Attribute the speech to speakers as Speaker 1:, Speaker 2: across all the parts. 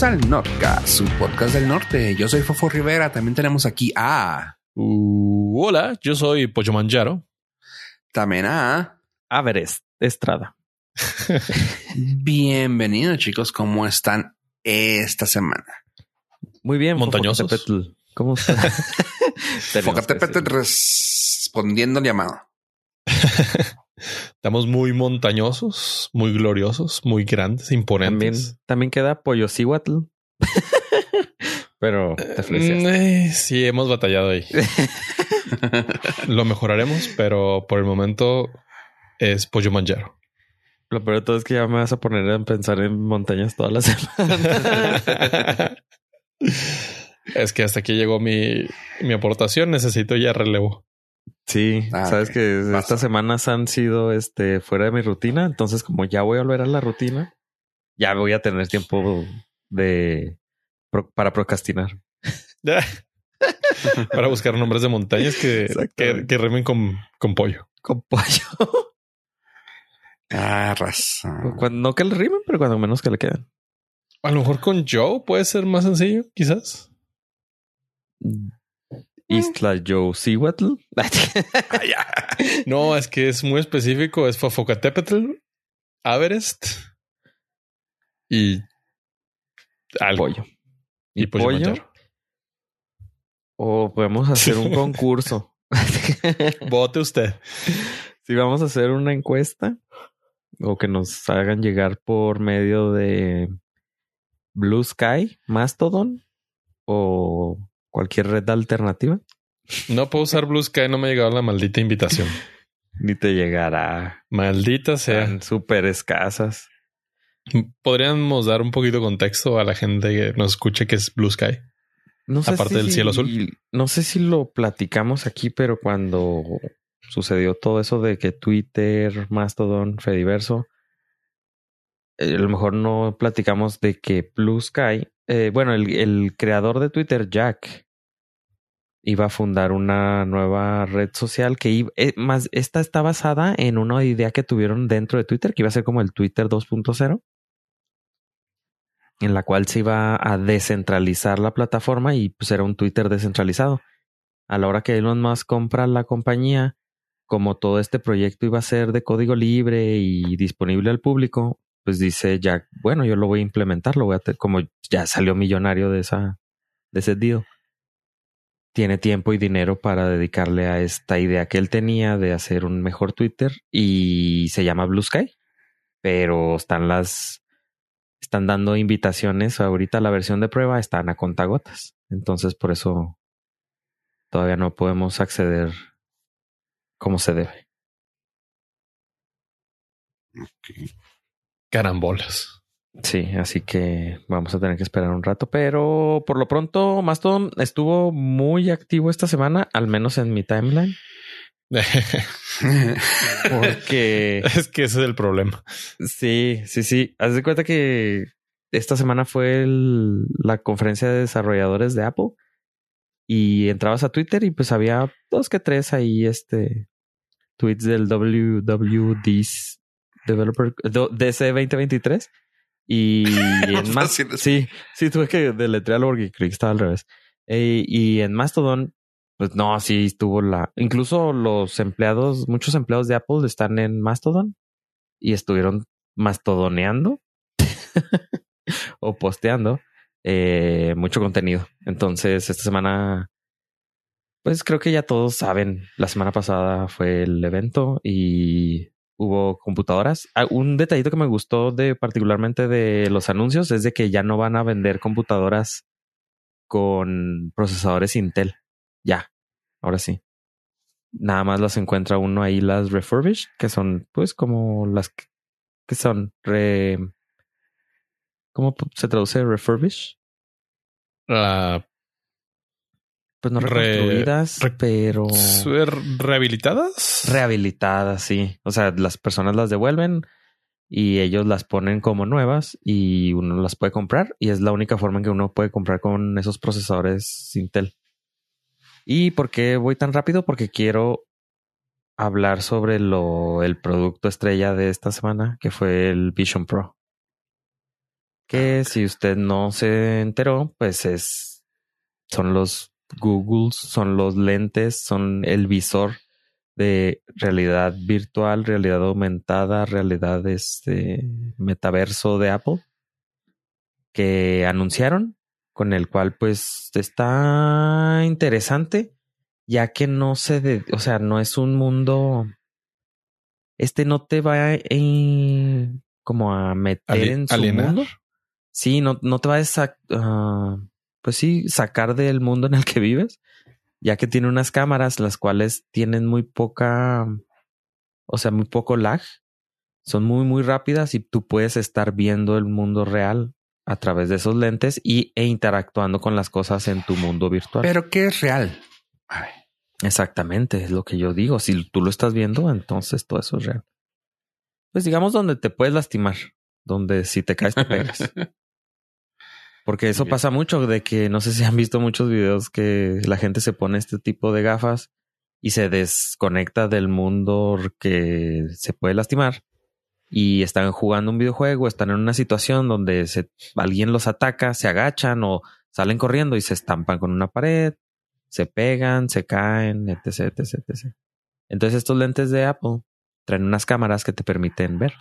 Speaker 1: Bienvenidos al Nordcast, su podcast del norte. Yo soy Fofo Rivera. También tenemos aquí a.
Speaker 2: Uh, hola, yo soy Pollo Manjaro.
Speaker 1: También a.
Speaker 3: Everest Estrada.
Speaker 1: Bienvenidos, chicos. ¿Cómo están esta semana?
Speaker 3: Muy bien,
Speaker 2: montañosos.
Speaker 3: Fofocatepetl. ¿Cómo está?
Speaker 1: Focatepetl respondiendo al llamado.
Speaker 2: Estamos muy montañosos, muy gloriosos, muy grandes, imponentes.
Speaker 3: También, también queda Pollo Cihuatl. Pero te
Speaker 2: Mm, eh, sí, hemos batallado ahí. Lo mejoraremos, pero por el momento es pollo manjaro.
Speaker 3: Lo peor de todo es que ya me vas a poner a pensar en montañas toda la semana.
Speaker 2: es que hasta aquí llegó mi, mi aportación. Necesito ya relevo.
Speaker 3: Sí,
Speaker 1: Ah,
Speaker 3: sabes que estas semanas han sido este fuera de mi rutina. Entonces, como ya voy a volver a la rutina, ya voy a tener tiempo de pro- para procrastinar.
Speaker 2: Para buscar nombres de montañas que, que, remen con, con pollo.
Speaker 3: Con pollo.
Speaker 1: Ah, razón.
Speaker 3: Cuando, no que le rimen, pero cuando menos que le queden.
Speaker 2: A lo mejor con Joe puede ser más sencillo, quizás.
Speaker 3: Isla Joe Cihuatl.
Speaker 2: No, es que es muy específico. Es Fofocatépetl, Everest y algo.
Speaker 3: pollo.
Speaker 2: Y,
Speaker 3: ¿Y
Speaker 2: pollo.
Speaker 3: O podemos hacer un concurso.
Speaker 2: Vote usted.
Speaker 3: si vamos a hacer una encuesta o que nos hagan llegar por medio de Blue Sky, Mastodon o cualquier red alternativa,
Speaker 2: No puedo usar Blue Sky, no me ha llegado la maldita invitación.
Speaker 3: ni te llegará.
Speaker 2: Maldita sea.
Speaker 3: Súper escasas.
Speaker 2: Podríamos dar un poquito de contexto a la gente que nos escuche que es Blue Sky.
Speaker 3: No sé
Speaker 2: Aparte
Speaker 3: si-
Speaker 2: del cielo azul.
Speaker 3: No sé si lo platicamos aquí, pero cuando sucedió todo eso de que Twitter, Mastodon, Fediverso, eh, a lo mejor no platicamos de que Blue Sky, eh, bueno, el, creador de Twitter, Jack, iba a fundar una nueva red social que iba, eh, más, esta está basada en una idea que tuvieron dentro de Twitter, que iba a ser como el Twitter 2.0 en la cual se iba a descentralizar la plataforma y pues era un Twitter descentralizado. A la hora que Elon Musk compra la compañía, como todo este proyecto iba a ser de código libre y disponible al público, pues dice Jack, bueno, yo lo voy a implementar, lo voy a como ya salió millonario de esa de ese deal. Tiene tiempo y dinero para dedicarle a esta idea que él tenía de hacer un mejor Twitter y se llama Blue Sky. Pero están las están dando invitaciones ahorita la versión de prueba están a contagotas. Entonces por eso todavía no podemos acceder como se debe.
Speaker 2: Carambolas.
Speaker 3: Sí, así que vamos a tener que esperar un rato, pero por lo pronto Mastodon estuvo muy activo esta semana, al menos en mi timeline, porque
Speaker 2: es que ese es el problema.
Speaker 3: sí, sí, sí, haz de cuenta que esta semana fue el- la conferencia de desarrolladores de Apple y entrabas a Twitter y pues había dos que tres ahí, este, tweets del WWD Developer DC 2023 y en más
Speaker 1: Fácil.
Speaker 3: sí, sí tuve que deletrearlo porque creí que estaba al revés. Eh, y en Mastodon, pues no, sí estuvo la. Incluso los empleados, muchos empleados de Apple están en Mastodon y estuvieron mastodoneando o posteando eh, mucho contenido. Entonces, esta semana, pues creo que ya todos saben. La semana pasada fue el evento y hubo computadoras. Ah, un detallito que me gustó de particularmente de los anuncios es de que ya no van a vender computadoras con procesadores Intel. Ya, ahora sí. Nada más las encuentra uno ahí las refurbished, que son pues como las que, son re... ¿Cómo se traduce refurbished?
Speaker 2: La
Speaker 3: Pues no
Speaker 2: Re-
Speaker 3: reconstruidas,
Speaker 2: re-
Speaker 3: pero
Speaker 2: ¿Ser rehabilitadas?
Speaker 3: rehabilitadas, sí. O sea, las personas las devuelven y ellos las ponen como nuevas y uno las puede comprar y es la única forma en que uno puede comprar con esos procesadores Intel. ¿Y por qué voy tan rápido? Porque quiero hablar sobre lo el producto estrella de esta semana, que fue el Vision Pro. Que si usted no se enteró, pues es son los Googles, son los lentes, son el visor de realidad virtual, realidad aumentada, realidad este metaverso de Apple que anunciaron, con el cual pues está interesante, ya que no se, de, o sea, no es un mundo, este no te va a, como a meter en su mundo. Sí, no, no te va a, uh, pues sí, sacar del mundo en el que vives, ya que tiene unas cámaras las cuales tienen muy poca, o sea, muy poco lag. Son muy, muy rápidas y tú puedes estar viendo el mundo real a través de esos lentes y, e interactuando con las cosas en tu mundo virtual.
Speaker 1: Pero ¿qué es real?
Speaker 3: Exactamente, es lo que yo digo. Si tú lo estás viendo, entonces todo eso es real. Pues digamos donde te puedes lastimar, donde si te caes te pegas. Porque eso pasa mucho de que no sé si han visto muchos videos que la gente se pone este tipo de gafas y se desconecta del mundo que se puede lastimar y están jugando un videojuego, están en una situación donde se, alguien los ataca, se agachan o salen corriendo y se estampan con una pared, se pegan, se caen, etc, etc, etc. Entonces estos lentes de Apple traen unas cámaras que te permiten ver.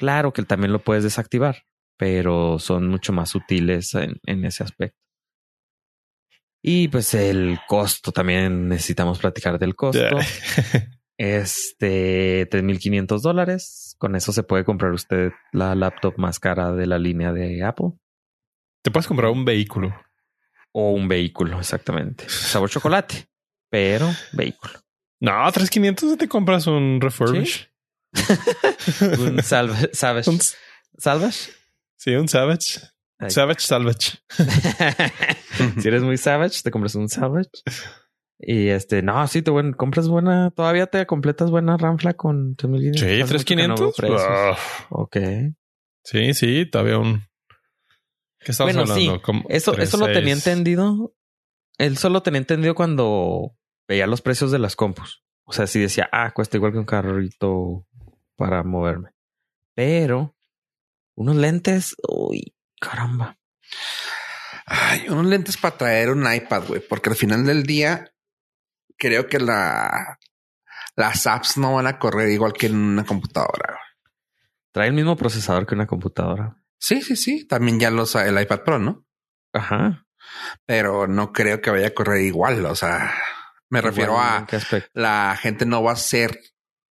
Speaker 3: Claro que también lo puedes desactivar, pero son mucho más útiles en, en ese aspecto. Y pues el costo también necesitamos platicar del costo. Este, 3.500 dólares. Con eso se puede comprar usted la laptop más cara de la línea de Apple.
Speaker 2: Te puedes comprar un vehículo.
Speaker 3: O un vehículo, exactamente. Sabor chocolate, pero vehículo.
Speaker 2: No, 3.500 te compras un refurbish.
Speaker 3: un salvage. ¿Salvage?
Speaker 2: Sí, un Savage. Savage Salvage.
Speaker 3: si eres muy savage, te compras un Salvage. Y este, no, sí, te compras buena, todavía te completas buena ranfla con
Speaker 2: 3500. Sí, 3500.
Speaker 3: No Ok.
Speaker 2: Sí, sí, todavía un.
Speaker 3: ¿Qué estamos bueno, hablando? Sí. eso, eso lo tenía entendido. Él solo tenía entendido cuando veía los precios de las compus. O sea, si decía, ah, cuesta igual que un carrito para moverme. Pero unos lentes, uy, caramba.
Speaker 1: Ay, unos lentes para traer un iPad, güey, porque al final del día creo que la, las apps no van a correr igual que en una computadora.
Speaker 3: Trae el mismo procesador que una computadora.
Speaker 1: Sí, sí, sí. También ya los el iPad Pro, ¿no?
Speaker 3: Ajá.
Speaker 1: Pero no creo que vaya a correr igual. O sea, me refiero a la gente no va a ser,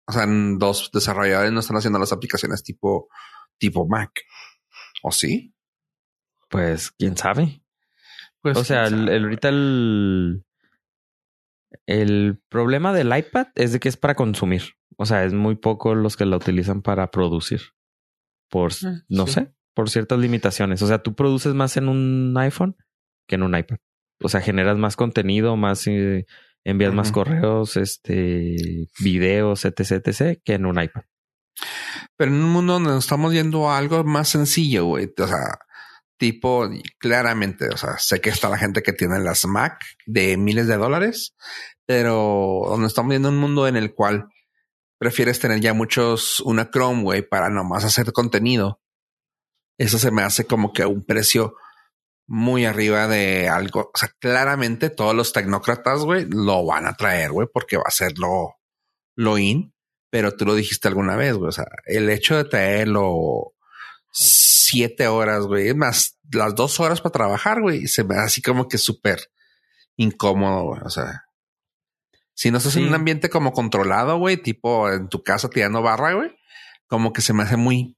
Speaker 1: o sea, dos desarrolladores no están haciendo las aplicaciones tipo, tipo Mac. ¿O sí?
Speaker 3: Pues quién sabe. Pues, o sea, el, ahorita el, el problema del iPad es de que es para consumir. O sea, es muy poco los que la utilizan para producir. Por, ah, no sé, por ciertas limitaciones. O sea, tú produces más en un iPhone que en un iPad. O sea, generas más contenido, más eh, envías más correos, este, videos, etc, etc, que en un iPad.
Speaker 1: Pero en un mundo donde nos estamos yendo a algo más sencillo, güey. O sea, tipo, claramente, o sea, sé que está la gente que tiene las Mac de miles de dólares, pero donde estamos viendo un mundo en el cual prefieres tener ya muchos, una Chrome, güey, para nomás hacer contenido. Eso se me hace como que un precio muy arriba de algo. O sea, claramente todos los tecnócratas, güey, lo van a traer, güey, porque va a ser lo, lo in. Pero tú lo dijiste alguna vez, güey. O sea, el hecho de traerlo siete horas, güey. Es más, las dos horas para trabajar, güey. Se me así como que súper incómodo, güey. O sea, si no estás en un ambiente como controlado, güey, tipo en tu casa tirando barra, güey, como que se me hace muy,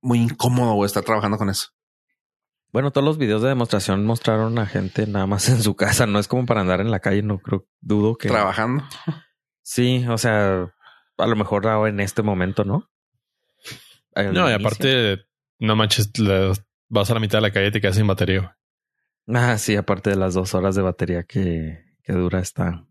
Speaker 1: muy incómodo, güey, estar trabajando con eso.
Speaker 3: Bueno, todos los videos de demostración mostraron a gente nada más en su casa. No es como para andar en la calle, no creo, dudo que.
Speaker 1: Trabajando.
Speaker 3: Sí, o sea, a lo mejor ahora en este momento, ¿no?
Speaker 2: no, y aparte no manches, vas a la mitad de la calle y te quedas sin batería.
Speaker 3: Ah, sí, aparte de las dos horas de batería que, que dura esta.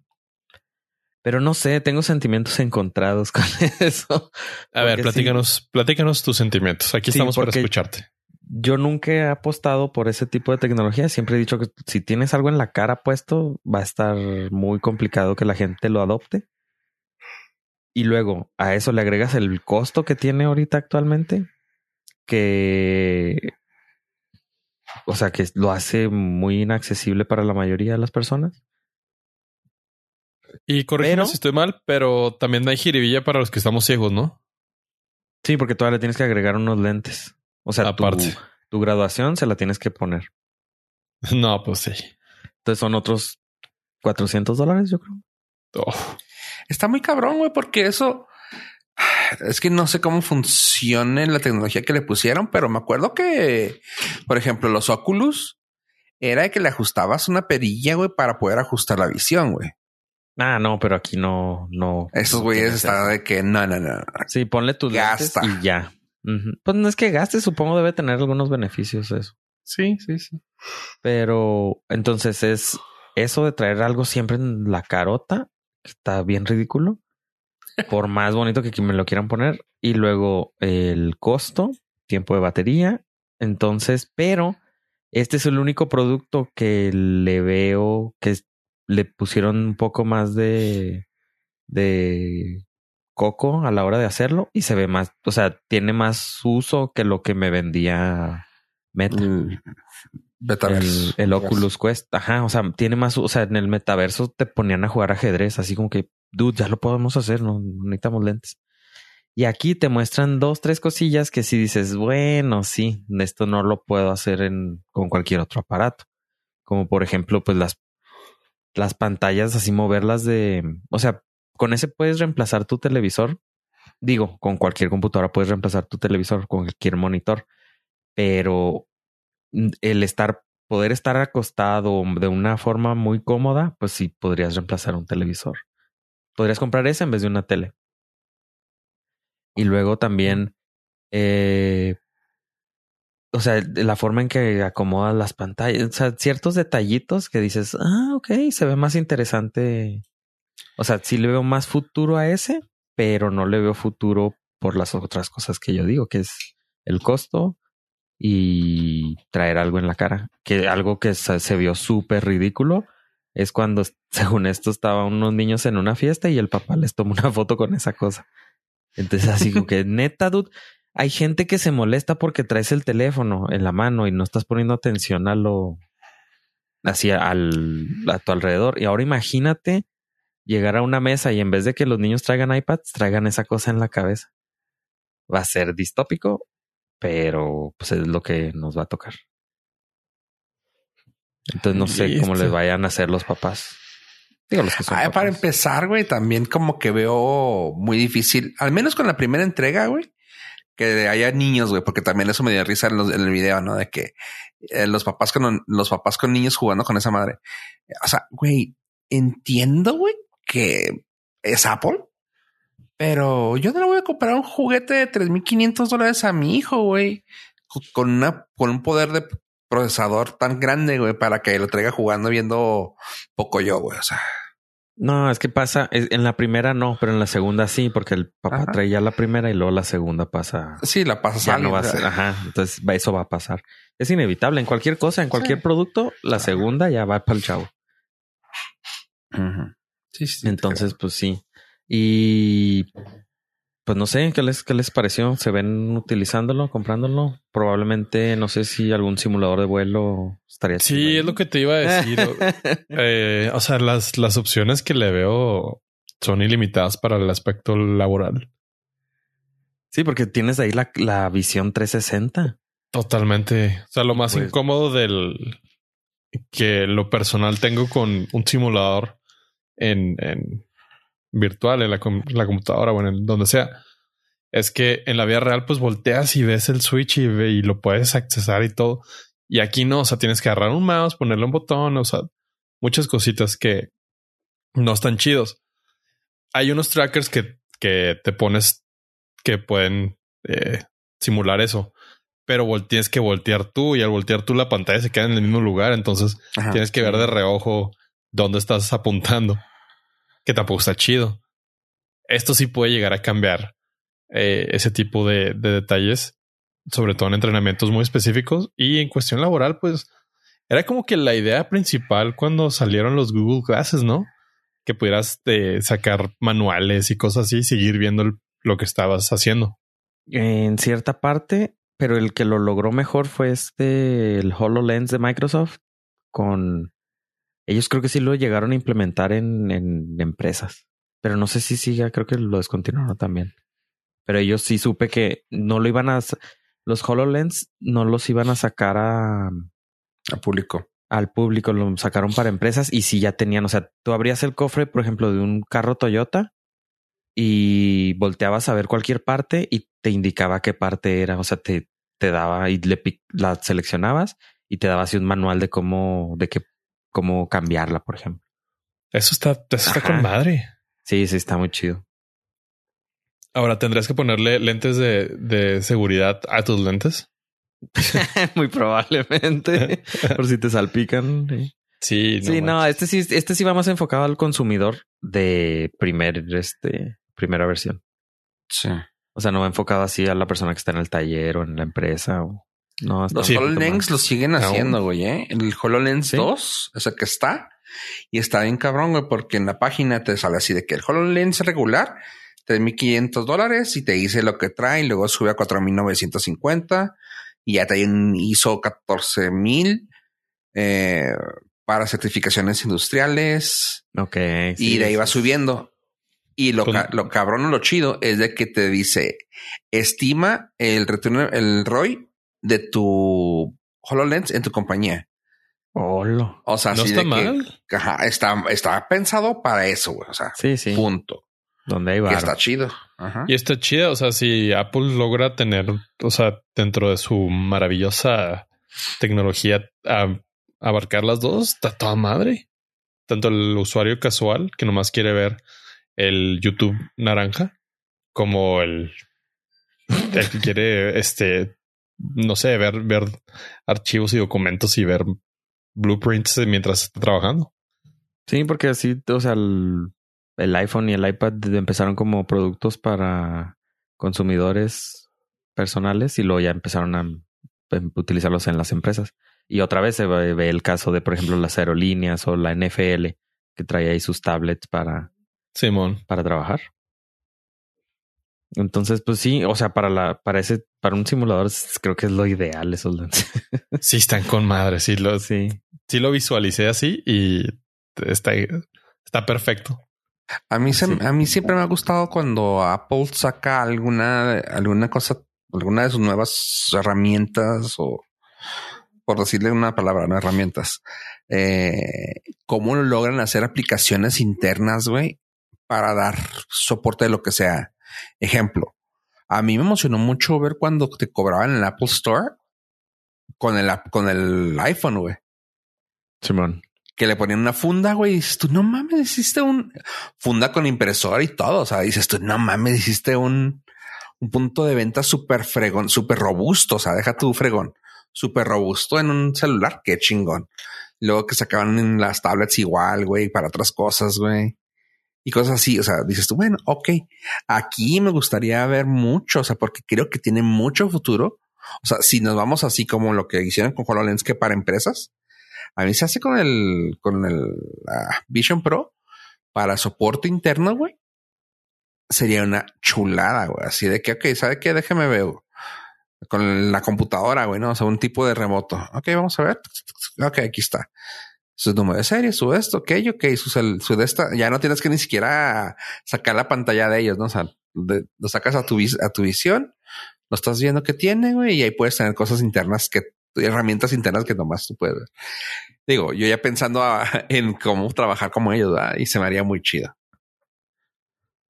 Speaker 3: Pero no sé, tengo sentimientos encontrados con eso.
Speaker 2: A ver, platícanos, platícanos tus sentimientos. Aquí estamos para escucharte.
Speaker 3: Yo nunca he apostado por ese tipo de tecnología. Siempre he dicho que si tienes algo en la cara puesto, va a estar muy complicado que la gente lo adopte. Y luego a eso le agregas el costo que tiene ahorita actualmente que o sea, que lo hace muy inaccesible para la mayoría de las personas.
Speaker 2: Y corrígeme si estoy mal, pero también hay jiribilla para los que estamos ciegos, ¿no?
Speaker 3: Sí, porque todavía le tienes que agregar unos lentes. O sea, tu, tu graduación se la tienes que poner.
Speaker 2: No, pues sí.
Speaker 3: Entonces son otros 400 dólares, yo creo.
Speaker 2: Oh,
Speaker 1: Está muy cabrón, güey, porque eso es que no sé cómo funcione la tecnología que le pusieron, pero me acuerdo que, por ejemplo, los Oculus era que le ajustabas una perilla, güey, para poder ajustar la visión, güey.
Speaker 3: Ah, no, pero aquí no, no.
Speaker 1: Esos
Speaker 3: no
Speaker 1: güeyes
Speaker 3: tienes
Speaker 1: están de que no, no, no.
Speaker 3: Sí, ponle tus
Speaker 1: Gasta.
Speaker 3: lentes y ya. Pues no es que gastes, supongo debe tener algunos beneficios eso.
Speaker 1: Sí, sí, sí.
Speaker 3: Pero entonces es eso de traer algo siempre en la carota, está bien ridículo. Por más bonito que me lo quieran poner. Y luego el costo, tiempo de batería. Entonces, pero este es el único producto que le veo que le pusieron un poco más de, de coco a la hora de hacerlo y se ve más, o sea, tiene más uso que lo que me vendía Meta.
Speaker 1: El
Speaker 3: El, el Oculus Quest, ajá, o sea, tiene más, o sea, en el metaverso te ponían a jugar ajedrez, así como que, dude, ya lo podemos hacer, no necesitamos lentes. Y aquí te muestran dos, tres cosillas que si dices, bueno, sí, esto no lo puedo hacer en, con cualquier otro aparato. Como por ejemplo, pues las, las pantallas, así moverlas de, o sea, con ese puedes reemplazar tu televisor. Digo, con cualquier computadora puedes reemplazar tu televisor, con cualquier monitor. Pero el estar, poder estar acostado de una forma muy cómoda, pues sí podrías reemplazar un televisor. Podrías comprar ese en vez de una tele. Y luego también, eh, o sea, la forma en que acomodas las pantallas, o sea, ciertos detallitos que dices, ah, ok, se ve más interesante. O sea, sí le veo más futuro a ese, pero no le veo futuro por las otras cosas que yo digo, que es el costo y traer algo en la cara. Que algo que se, vio súper ridículo es cuando, según esto, estaban unos niños en una fiesta y el papá les tomó una foto con esa cosa. Entonces, así como que neta, dude, hay gente que se molesta porque traes el teléfono en la mano y no estás poniendo atención a lo hacia al a tu alrededor. Y ahora imagínate llegar a una mesa y en vez de que los niños traigan iPads, traigan esa cosa en la cabeza. Va a ser distópico, pero pues es lo que nos va a tocar. Entonces no sé cómo les vayan a hacer los papás. Digo, los que son
Speaker 1: Ay, para empezar, güey, también como que veo muy difícil, al menos con la primera entrega, güey, que haya niños, güey, porque también eso me dio risa en, los- en el video, ¿no? De que eh, los papás con los papás con niños jugando con esa madre. O sea, güey, entiendo, güey, que es Apple, pero yo no le voy a comprar un juguete de 3.500 dólares a mi hijo, güey, co- con una con un poder de procesador tan grande, güey, para que lo traiga jugando viendo poco yo, güey. O sea,
Speaker 3: No, es que pasa, en la primera no, pero en la segunda sí, porque el papá
Speaker 1: Ajá.
Speaker 3: trae ya la primera y luego la segunda pasa.
Speaker 1: sí, la pasas
Speaker 3: Ya no va a ser, ajá. Entonces eso va a pasar. Es inevitable en cualquier cosa, en cualquier
Speaker 1: Sí.
Speaker 3: producto, la segunda ya va para el chavo.
Speaker 1: Sí, sí.
Speaker 3: Entonces, pues sí. Y pues no sé, ¿qué les, qué les pareció? ¿Se ven utilizándolo, comprándolo? Probablemente, no sé si algún simulador de vuelo estaría
Speaker 2: Sí,
Speaker 3: ahí.
Speaker 2: es lo que te iba a decir. Eh, o sea, las, las opciones que le veo son ilimitadas para el aspecto laboral.
Speaker 3: Sí, porque tienes ahí la, la visión 360.
Speaker 2: Totalmente. O sea, lo más
Speaker 3: Pues-
Speaker 2: incómodo del que lo personal tengo con un simulador en, en virtual, en la, com- la computadora o en el- donde sea, es que en la vida real, pues volteas y ves el switch y, ve- y lo puedes accesar y todo. Y aquí no, o sea, tienes que agarrar un mouse, ponerle un botón, o sea, muchas cositas que no están chidos. Hay unos trackers que, que te pones que pueden eh, simular eso, pero tienes que voltear tú y al voltear tú la pantalla se queda en el mismo lugar. Entonces
Speaker 1: Ajá.
Speaker 2: tienes que ver de reojo dónde estás apuntando, que tampoco está chido. Esto sí puede llegar a cambiar eh, ese tipo de, de detalles, sobre todo en entrenamientos muy específicos y en cuestión laboral, pues era como que la idea principal cuando salieron los Google Glasses, ¿no? Que pudieras eh, sacar manuales y cosas así seguir viendo lo que estabas haciendo.
Speaker 3: En cierta parte, pero el que lo logró mejor fue este, el HoloLens de Microsoft con... Ellos creo que sí lo llegaron a implementar en, en empresas, pero no sé si siga, creo que lo descontinuaron también. Pero ellos sí supe que no lo iban a... Los HoloLens no los iban a sacar a...
Speaker 1: A público.
Speaker 3: Al público, lo sacaron para empresas y sí ya tenían, o sea, tú abrías el cofre, por ejemplo, de un carro Toyota y volteabas a ver cualquier parte y te indicaba qué parte era, o sea, te, te daba y le la seleccionabas y te daba así un manual de cómo, de qué, cómo cambiarla, por ejemplo.
Speaker 2: Eso está, eso está con madre.
Speaker 3: Sí, sí, está muy chido.
Speaker 2: Ahora tendrías que ponerle lentes de, de seguridad a tus lentes.
Speaker 3: muy probablemente. por si te salpican.
Speaker 2: Sí,
Speaker 3: no sí, no, este sí, este sí va más enfocado al consumidor de primer, este, primera versión.
Speaker 1: Sí.
Speaker 3: O sea, no va enfocado así a la persona que está en el taller o en la empresa. O... No,
Speaker 1: los HoloLens lo siguen haciendo, güey. ¿eh? El HoloLens 2, ese que está, y está bien cabrón, güey, porque en la página te sale así de que el HoloLens regular 3.500 dólares y te dice lo que trae, y luego sube a 4.950 y ya te hizo 14.000 eh, para certificaciones industriales.
Speaker 3: Ok.
Speaker 1: y de ahí va subiendo. Y lo, lo cabrón o lo chido es de que te dice, estima el retorno, el ROI de tu HoloLens en tu compañía.
Speaker 3: O
Speaker 1: sea,
Speaker 2: no está mal.
Speaker 1: está, está pensado para eso, güey. O sea,
Speaker 3: sí, sí.
Speaker 1: punto.
Speaker 3: Donde hay
Speaker 1: está chido.
Speaker 2: Y está chido. O sea, si Apple logra tener, o sea, dentro de su maravillosa tecnología, abarcar las dos, está toda madre. Tanto el usuario casual que nomás quiere ver el YouTube naranja, como el, el que quiere, este, no sé, ver, ver archivos y documentos y ver blueprints mientras está trabajando.
Speaker 3: Sí, porque así, o sea, el, el iPhone y el iPad empezaron como productos para consumidores personales y luego ya empezaron a em, utilizarlos en las empresas. Y otra vez se ve el caso de, por ejemplo, las aerolíneas o la NFL que trae ahí sus tablets para,
Speaker 2: Simón.
Speaker 3: para trabajar. Entonces, pues sí, o sea, para la, para ese, para un simulador creo que es lo ideal esos lentes.
Speaker 2: sí, están con madre. Sí, lo, sí. sí lo visualicé así y está, está perfecto.
Speaker 1: A mí, a mí siempre me ha gustado cuando Apple saca alguna, alguna cosa, alguna de sus nuevas herramientas o por decirle una palabra, no herramientas. Eh, cómo logran hacer aplicaciones internas, güey, para dar soporte de lo que sea. Ejemplo, a mí me emocionó mucho ver cuando te cobraban en el Apple Store con el, con el iPhone, güey.
Speaker 3: Simón.
Speaker 1: Que le ponían una funda, güey. Y dices tú, no mames, hiciste un funda con impresora y todo. O sea, dices tú, no mames, hiciste un, un punto de venta súper fregón, súper robusto. O sea, deja tu fregón súper robusto en un celular. Qué chingón. Luego que sacaban en las tablets igual, güey, para otras cosas, güey. Y cosas así. O sea, dices tú, bueno, ok. Aquí me gustaría ver mucho, o sea, porque creo que tiene mucho futuro. O sea, si nos vamos así como lo que hicieron con HoloLens que para empresas, a mí se hace con el, con el Vision Pro para soporte interno, güey. Sería una chulada, güey. Así de que, ok, ¿sabe qué? Déjeme ver con la computadora, güey, ¿no? O sea, un tipo de remoto. Ok, vamos a ver. Ok, aquí está. Su número de serie, su esto, ok, ok, su, su de esta. Ya no tienes que ni siquiera sacar la pantalla de ellos, ¿no? O sea, lo sacas a tu, a tu visión, lo estás viendo que tiene, güey, y ahí puedes tener cosas internas que, herramientas internas que nomás tú puedes. Digo, yo ya pensando en cómo trabajar como ellos, ¿verdad? y se me haría muy chido.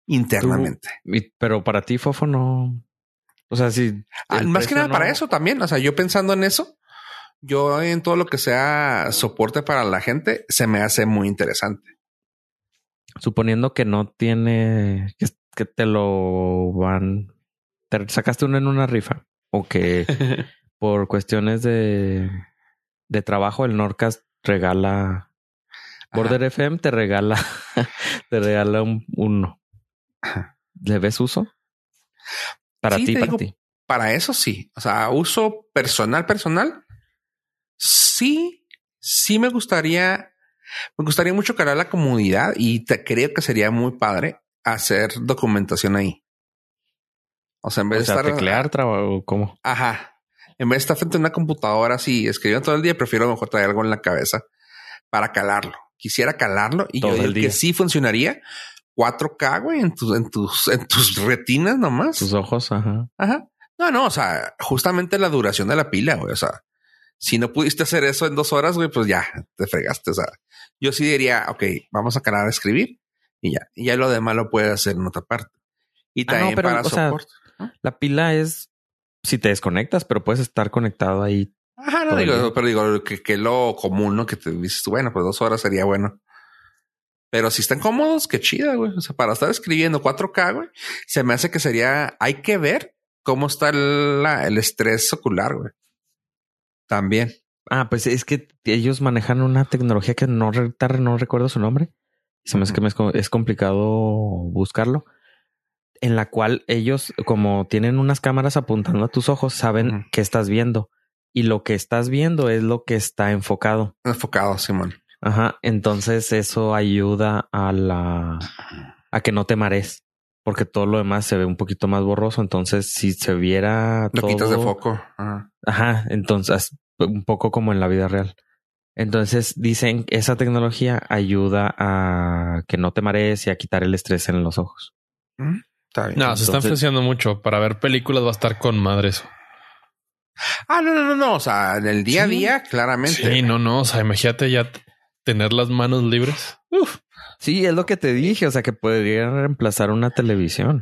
Speaker 1: Internamente.
Speaker 3: pero para ti, Fofo, no, o sea, sí.
Speaker 1: Ah, más que nada para eso también. O sea, yo pensando en eso, yo en todo lo que sea soporte para la gente, se me hace muy interesante.
Speaker 3: Suponiendo que no tiene, que, te lo van, te sacaste uno en una rifa o que por cuestiones de, de trabajo el Norcast regala, Border FM te regala, te regala un uno. ¿Le ves uso? Para ti, para ti.
Speaker 1: Para eso sí. O sea, uso personal, personal. Sí, sí me gustaría, me gustaría mucho crear la comunidad y te creo que sería muy padre hacer documentación ahí. O sea, en vez de estar.
Speaker 3: Teclear trabajo, ¿cómo?
Speaker 1: Ajá. En vez de estar frente a una computadora así escribiendo todo el día, prefiero mejor traer algo en la cabeza para calarlo. Quisiera calarlo y
Speaker 3: Todo
Speaker 1: yo
Speaker 3: el
Speaker 1: digo que
Speaker 3: día.
Speaker 1: sí funcionaría 4K, güey, en tus, en tus, en tus retinas nomás.
Speaker 3: Sus ojos, ajá.
Speaker 1: Ajá. No, no, o sea, justamente la duración de la pila, güey. O sea, si no pudiste hacer eso en dos horas, güey, pues ya te fregaste. O sea, yo sí diría, ok, vamos a calar a escribir y ya. Y ya lo demás lo puedes hacer en otra parte. Y
Speaker 3: Ah, no,
Speaker 1: también
Speaker 3: pero,
Speaker 1: para
Speaker 3: o sea,
Speaker 1: soporte.
Speaker 3: La pila es si te desconectas, pero puedes estar conectado ahí.
Speaker 1: Ajá, no digo, pero digo que, que lo común, ¿no? Que te dices, bueno, pues dos horas sería bueno. Pero si están cómodos, qué chida, güey. O sea, para estar escribiendo 4K, güey, se me hace que sería, hay que ver cómo está el, la- el estrés ocular, güey. También.
Speaker 3: Ah, pues es que ellos manejan una tecnología que no, re- ahorita no recuerdo su nombre. Se me hace que me es, co- es complicado buscarlo. En la cual ellos, como tienen unas cámaras apuntando a tus ojos, saben
Speaker 1: Ujú.
Speaker 3: qué estás viendo. Y lo que estás viendo es lo que está enfocado.
Speaker 1: Enfocado, Simón.
Speaker 3: Ajá. Entonces eso ayuda a la a que no te marees. Porque todo lo demás se ve un poquito más borroso. Entonces, si se viera
Speaker 1: Lo
Speaker 3: todo,
Speaker 1: quitas de foco. Ajá.
Speaker 3: Ajá, entonces un poco como en la vida real. Entonces dicen que esa tecnología ayuda a que no te marees y a quitar el estrés en los ojos.
Speaker 1: Está bien.
Speaker 2: No, se está influenciando mucho. Para ver películas va a estar con madre eso.
Speaker 1: Ah, no, no, no, no. O sea, en el día a día, claramente.
Speaker 2: Sí, no, no. O sea, imagínate ya tener las manos libres. Uf.
Speaker 3: Sí, es lo que te dije, o sea que podría reemplazar una televisión.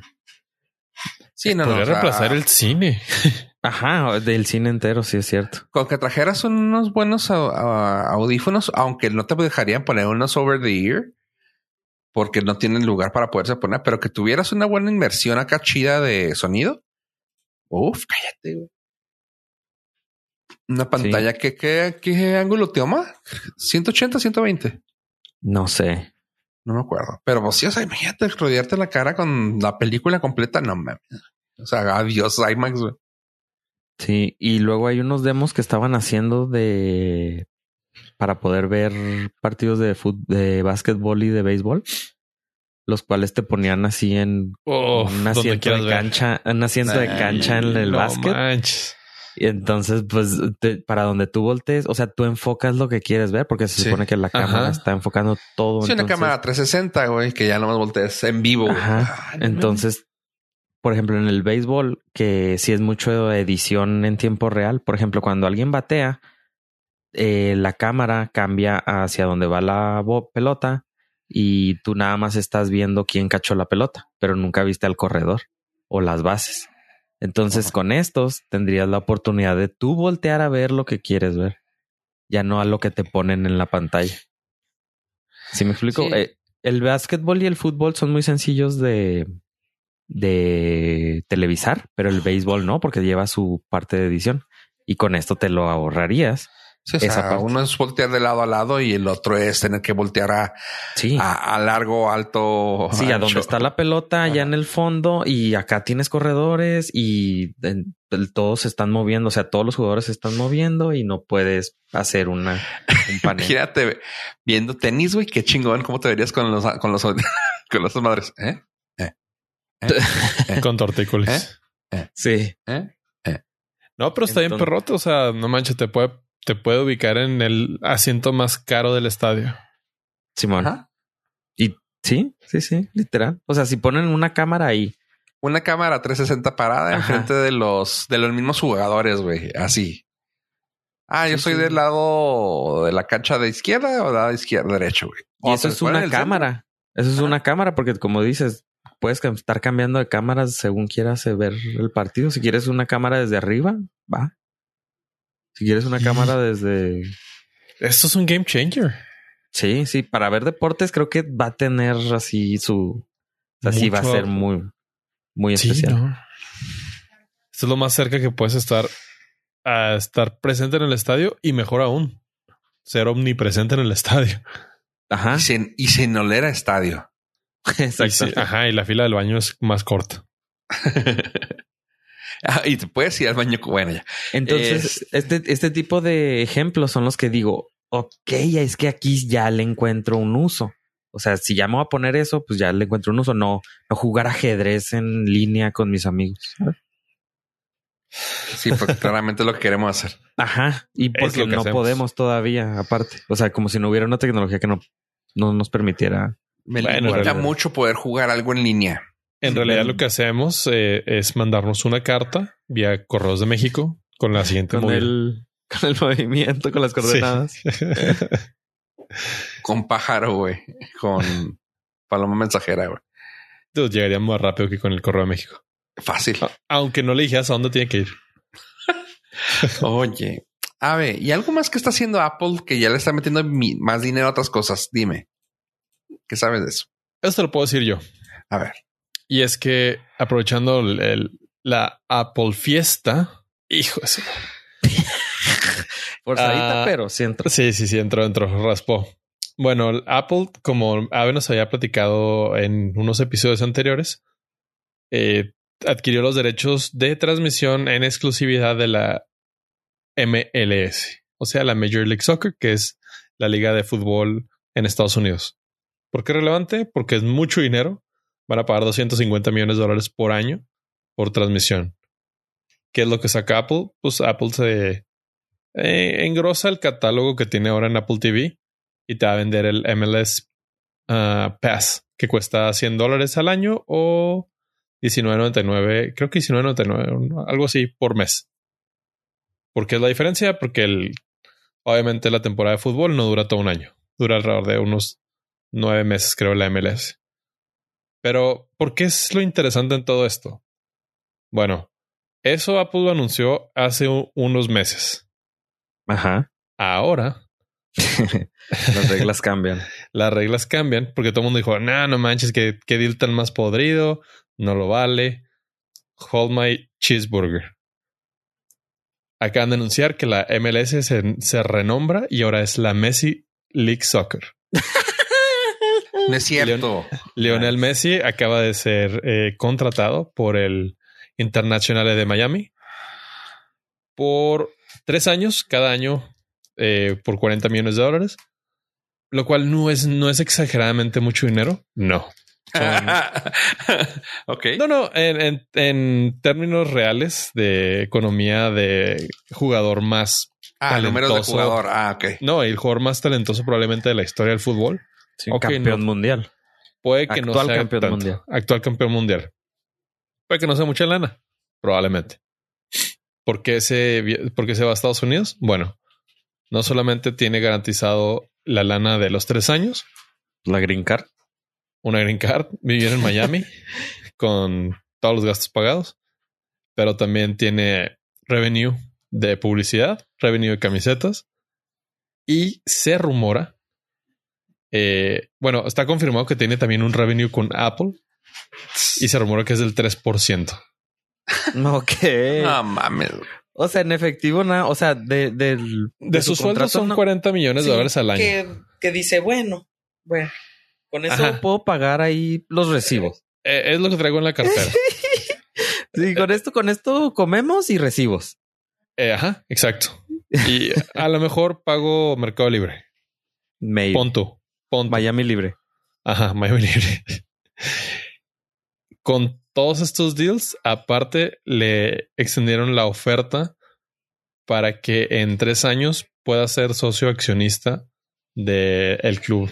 Speaker 1: Sí, no, no.
Speaker 2: Podría
Speaker 1: o sea,
Speaker 2: reemplazar el cine.
Speaker 3: Ajá, del cine entero, sí es cierto.
Speaker 1: Con que trajeras unos buenos audífonos, aunque no te dejarían poner unos over the ear, porque no tienen lugar para poderse poner, pero que tuvieras una buena inversión acá chida de sonido. Uf, cállate, güey. Una pantalla que, que, ¿qué ángulo te toma? 180, 120.
Speaker 3: No sé.
Speaker 1: No me acuerdo. Pero pues sí, o sea, imagínate rodearte la cara con la película completa. No mames. O sea, adiós IMAX, güey.
Speaker 3: Sí, y luego hay unos demos que estaban haciendo de para poder ver partidos de fútbol, de básquetbol y de béisbol, los cuales te ponían así en
Speaker 2: Oh,
Speaker 3: un asiento de
Speaker 2: ver.
Speaker 3: cancha, un asiento de cancha en el
Speaker 2: No
Speaker 3: básquet.
Speaker 2: manches.
Speaker 3: Y entonces, pues, te- para donde tú voltees, o sea, tú enfocas lo que quieres ver, porque se
Speaker 1: Sí.
Speaker 3: supone que la cámara
Speaker 2: Ajá.
Speaker 3: está enfocando todo.
Speaker 1: Sí, una
Speaker 3: entonces-
Speaker 1: cámara 360, güey, que ya no más voltees en vivo.
Speaker 3: Ajá.
Speaker 1: Ay,
Speaker 3: Entonces, por ejemplo, en el béisbol, que sí es mucho edición en tiempo real, por ejemplo, cuando alguien batea, eh, la cámara cambia hacia donde va la pelota y tú nada más estás viendo quién cachó la pelota, pero nunca viste al corredor o las bases. Entonces, con estos tendrías la oportunidad de tú voltear a ver lo que quieres ver, ya no a lo que te ponen en la pantalla. ¿Sí me explico?
Speaker 1: Sí.
Speaker 3: Eh, el básquetbol y el fútbol son muy sencillos de, de televisar, pero el béisbol no, porque lleva su parte de edición. Y con esto te lo ahorrarías.
Speaker 1: Sí, o
Speaker 3: esa
Speaker 1: sea,
Speaker 3: parte.
Speaker 1: uno es voltear de lado a lado y el otro es tener que voltear a,
Speaker 3: Sí.
Speaker 1: a, a largo, alto.
Speaker 3: Sí, a donde está la pelota, allá en el fondo, y acá tienes corredores y en- el- todos se están moviendo, o sea, todos los jugadores se están moviendo y no puedes hacer una, un panel.
Speaker 1: Imagínate viendo tenis, güey, qué chingón. ¿Cómo te verías con los, con los, con las madres? ¿Eh?
Speaker 2: Con tortícolis.
Speaker 3: sí.
Speaker 1: ¿Eh?
Speaker 2: No, pero está bien perrote. O sea, no manches, te puede, te puede ubicar en el asiento más caro del estadio.
Speaker 3: Simón.
Speaker 1: Ajá.
Speaker 3: Y sí, sí, sí, literal. O sea, si ponen una cámara ahí,
Speaker 1: Una cámara 360 parada
Speaker 3: Ajá.
Speaker 1: enfrente de los, de los mismos jugadores, güey. Así. Ah, yo
Speaker 3: Sí,
Speaker 1: soy
Speaker 3: sí.
Speaker 1: del lado de la cancha de izquierda o de lado izquierda, derecho, güey.
Speaker 3: y
Speaker 1: O
Speaker 3: eso es una
Speaker 1: centro.
Speaker 3: cámara. Eso es
Speaker 1: Ajá.
Speaker 3: una cámara, porque como dices, puedes estar cambiando de cámaras según quieras ver el partido. Si quieres una cámara desde arriba, va. Si quieres una
Speaker 2: Sí.
Speaker 3: cámara desde
Speaker 2: Esto es un game changer.
Speaker 3: Sí, sí, para ver deportes creo que va a tener así su... Así va a ser muy, muy
Speaker 2: Sí,
Speaker 3: especial.
Speaker 2: no. Esto es lo más cerca que puedes estar a estar presente en el estadio y mejor aún, ser omnipresente en el estadio.
Speaker 3: Ajá,
Speaker 1: Y sin, y sin oler a estadio.
Speaker 2: Y sí, ajá, y la fila del baño es más corta.
Speaker 1: Ah, y te puedes ir al baño. Bueno, ya.
Speaker 3: Entonces, este, este tipo de ejemplos son los que digo, ok, es que aquí ya le encuentro un uso. O sea, si ya me voy a poner eso, pues ya le encuentro un uso. No, no jugar ajedrez en línea con mis amigos. ¿sabes?
Speaker 1: Sí, porque claramente es lo que queremos hacer.
Speaker 3: Ajá. Y porque
Speaker 2: lo que
Speaker 3: no
Speaker 2: hacemos.
Speaker 3: podemos todavía, aparte. O sea, como si no hubiera una tecnología que no, no nos permitiera.
Speaker 1: Me
Speaker 2: Bueno,
Speaker 1: mucho poder jugar algo en línea.
Speaker 2: En realidad lo que hacemos eh, es mandarnos una carta vía Correos de México con la siguiente
Speaker 3: Con el, con el movimiento, con las coordenadas.
Speaker 1: Con pájaro, güey. Con paloma mensajera, güey.
Speaker 2: Entonces llegaría más rápido que con el Correo de México.
Speaker 1: Fácil.
Speaker 2: Aunque no le dijeras a dónde tiene que ir.
Speaker 1: Oye, a ver, ¿y algo más que está haciendo Apple que ya le está metiendo más dinero a otras cosas? Dime. ¿Qué sabes de eso?
Speaker 2: Eso te lo puedo decir yo.
Speaker 1: A ver.
Speaker 2: Y es que aprovechando el- el- la Apple Fiesta, hijo de su-
Speaker 3: Forzadita,
Speaker 2: Ah.
Speaker 3: pero sí entra.
Speaker 2: Sí, sí, sí, entró, entró, raspó. Bueno, Apple, como Ave nos había platicado en unos episodios anteriores, eh, adquirió los derechos de transmisión en exclusividad de la MLS, o sea, la Major League Soccer, que es la liga de fútbol en Estados Unidos. ¿Por qué es relevante? Porque es mucho dinero. Van a pagar 250 millones de dólares por año por transmisión. ¿Qué es lo que saca Apple? Pues Apple se eh, engrosa el catálogo que tiene ahora en Apple TV y te va a vender el MLS ah, Pass, que cuesta 100 dólares al año o 19.99, creo que 19.99, algo así por mes. ¿Por qué es la diferencia? Porque el, obviamente la temporada de fútbol no dura todo un año, dura alrededor de unos nueve meses, creo, la MLS. Pero, ¿por qué es lo interesante en todo esto? Bueno, eso Apple lo anunció hace unos meses.
Speaker 3: Ajá.
Speaker 2: Ahora
Speaker 3: Las reglas cambian.
Speaker 2: las reglas cambian porque todo el mundo dijo, nah, no manches, que qué deal tan más podrido, no lo vale. Hold my cheeseburger. Acaban de anunciar que la MLS se, se renombra y ahora es la Messi League Soccer.
Speaker 1: No es cierto.
Speaker 2: Lionel Messi acaba de ser eh, contratado por el Internacional de Miami por tres años, cada año eh, por 40 millones de dólares, lo cual no es, no es exageradamente mucho dinero. No. Son-
Speaker 1: ok.
Speaker 2: no, no, en, en- en términos reales de economía de jugador más,
Speaker 1: ah, números de
Speaker 2: talentoso.
Speaker 1: jugador. Ah, ok.
Speaker 2: no, el jugador más talentoso probablemente de la historia del fútbol.
Speaker 3: Sí, campeón
Speaker 2: no.
Speaker 3: mundial.
Speaker 2: Puede que no sea
Speaker 3: campeón
Speaker 2: tanto.
Speaker 3: mundial.
Speaker 2: Actual campeón mundial. Puede que no sea mucha lana. Probablemente. ¿Por qué se, por qué se va a Estados Unidos? Bueno, no solamente tiene garantizado la lana de los tres años,
Speaker 3: La green card.
Speaker 2: una green card, vivir en Miami con todos los gastos pagados, pero también tiene revenue de publicidad, revenue de camisetas y se rumora, eh, bueno, está confirmado que tiene también un revenue con Apple y se rumora que es del 3%.
Speaker 3: Ok.
Speaker 1: No mames.
Speaker 3: O sea, en efectivo, nada. O sea, de, del.
Speaker 2: De,
Speaker 3: su
Speaker 2: sus sueldos
Speaker 3: contrato,
Speaker 2: son
Speaker 3: no.
Speaker 2: 40 millones de dólares al año.
Speaker 3: Que, que dice, bueno, bueno. Con eso
Speaker 2: Ajá.
Speaker 3: puedo pagar ahí los recibos.
Speaker 2: Eh, es lo que traigo en la cartera.
Speaker 3: Sí, con esto, con esto comemos y recibos.
Speaker 2: Eh, ajá, exacto. Y a lo mejor pago Mercado Libre.
Speaker 3: Maybe.
Speaker 2: Pon
Speaker 3: Miami libre.
Speaker 2: Ajá, Miami Libre. Con todos estos deals, aparte le extendieron la oferta para que en tres años pueda ser socio accionista del club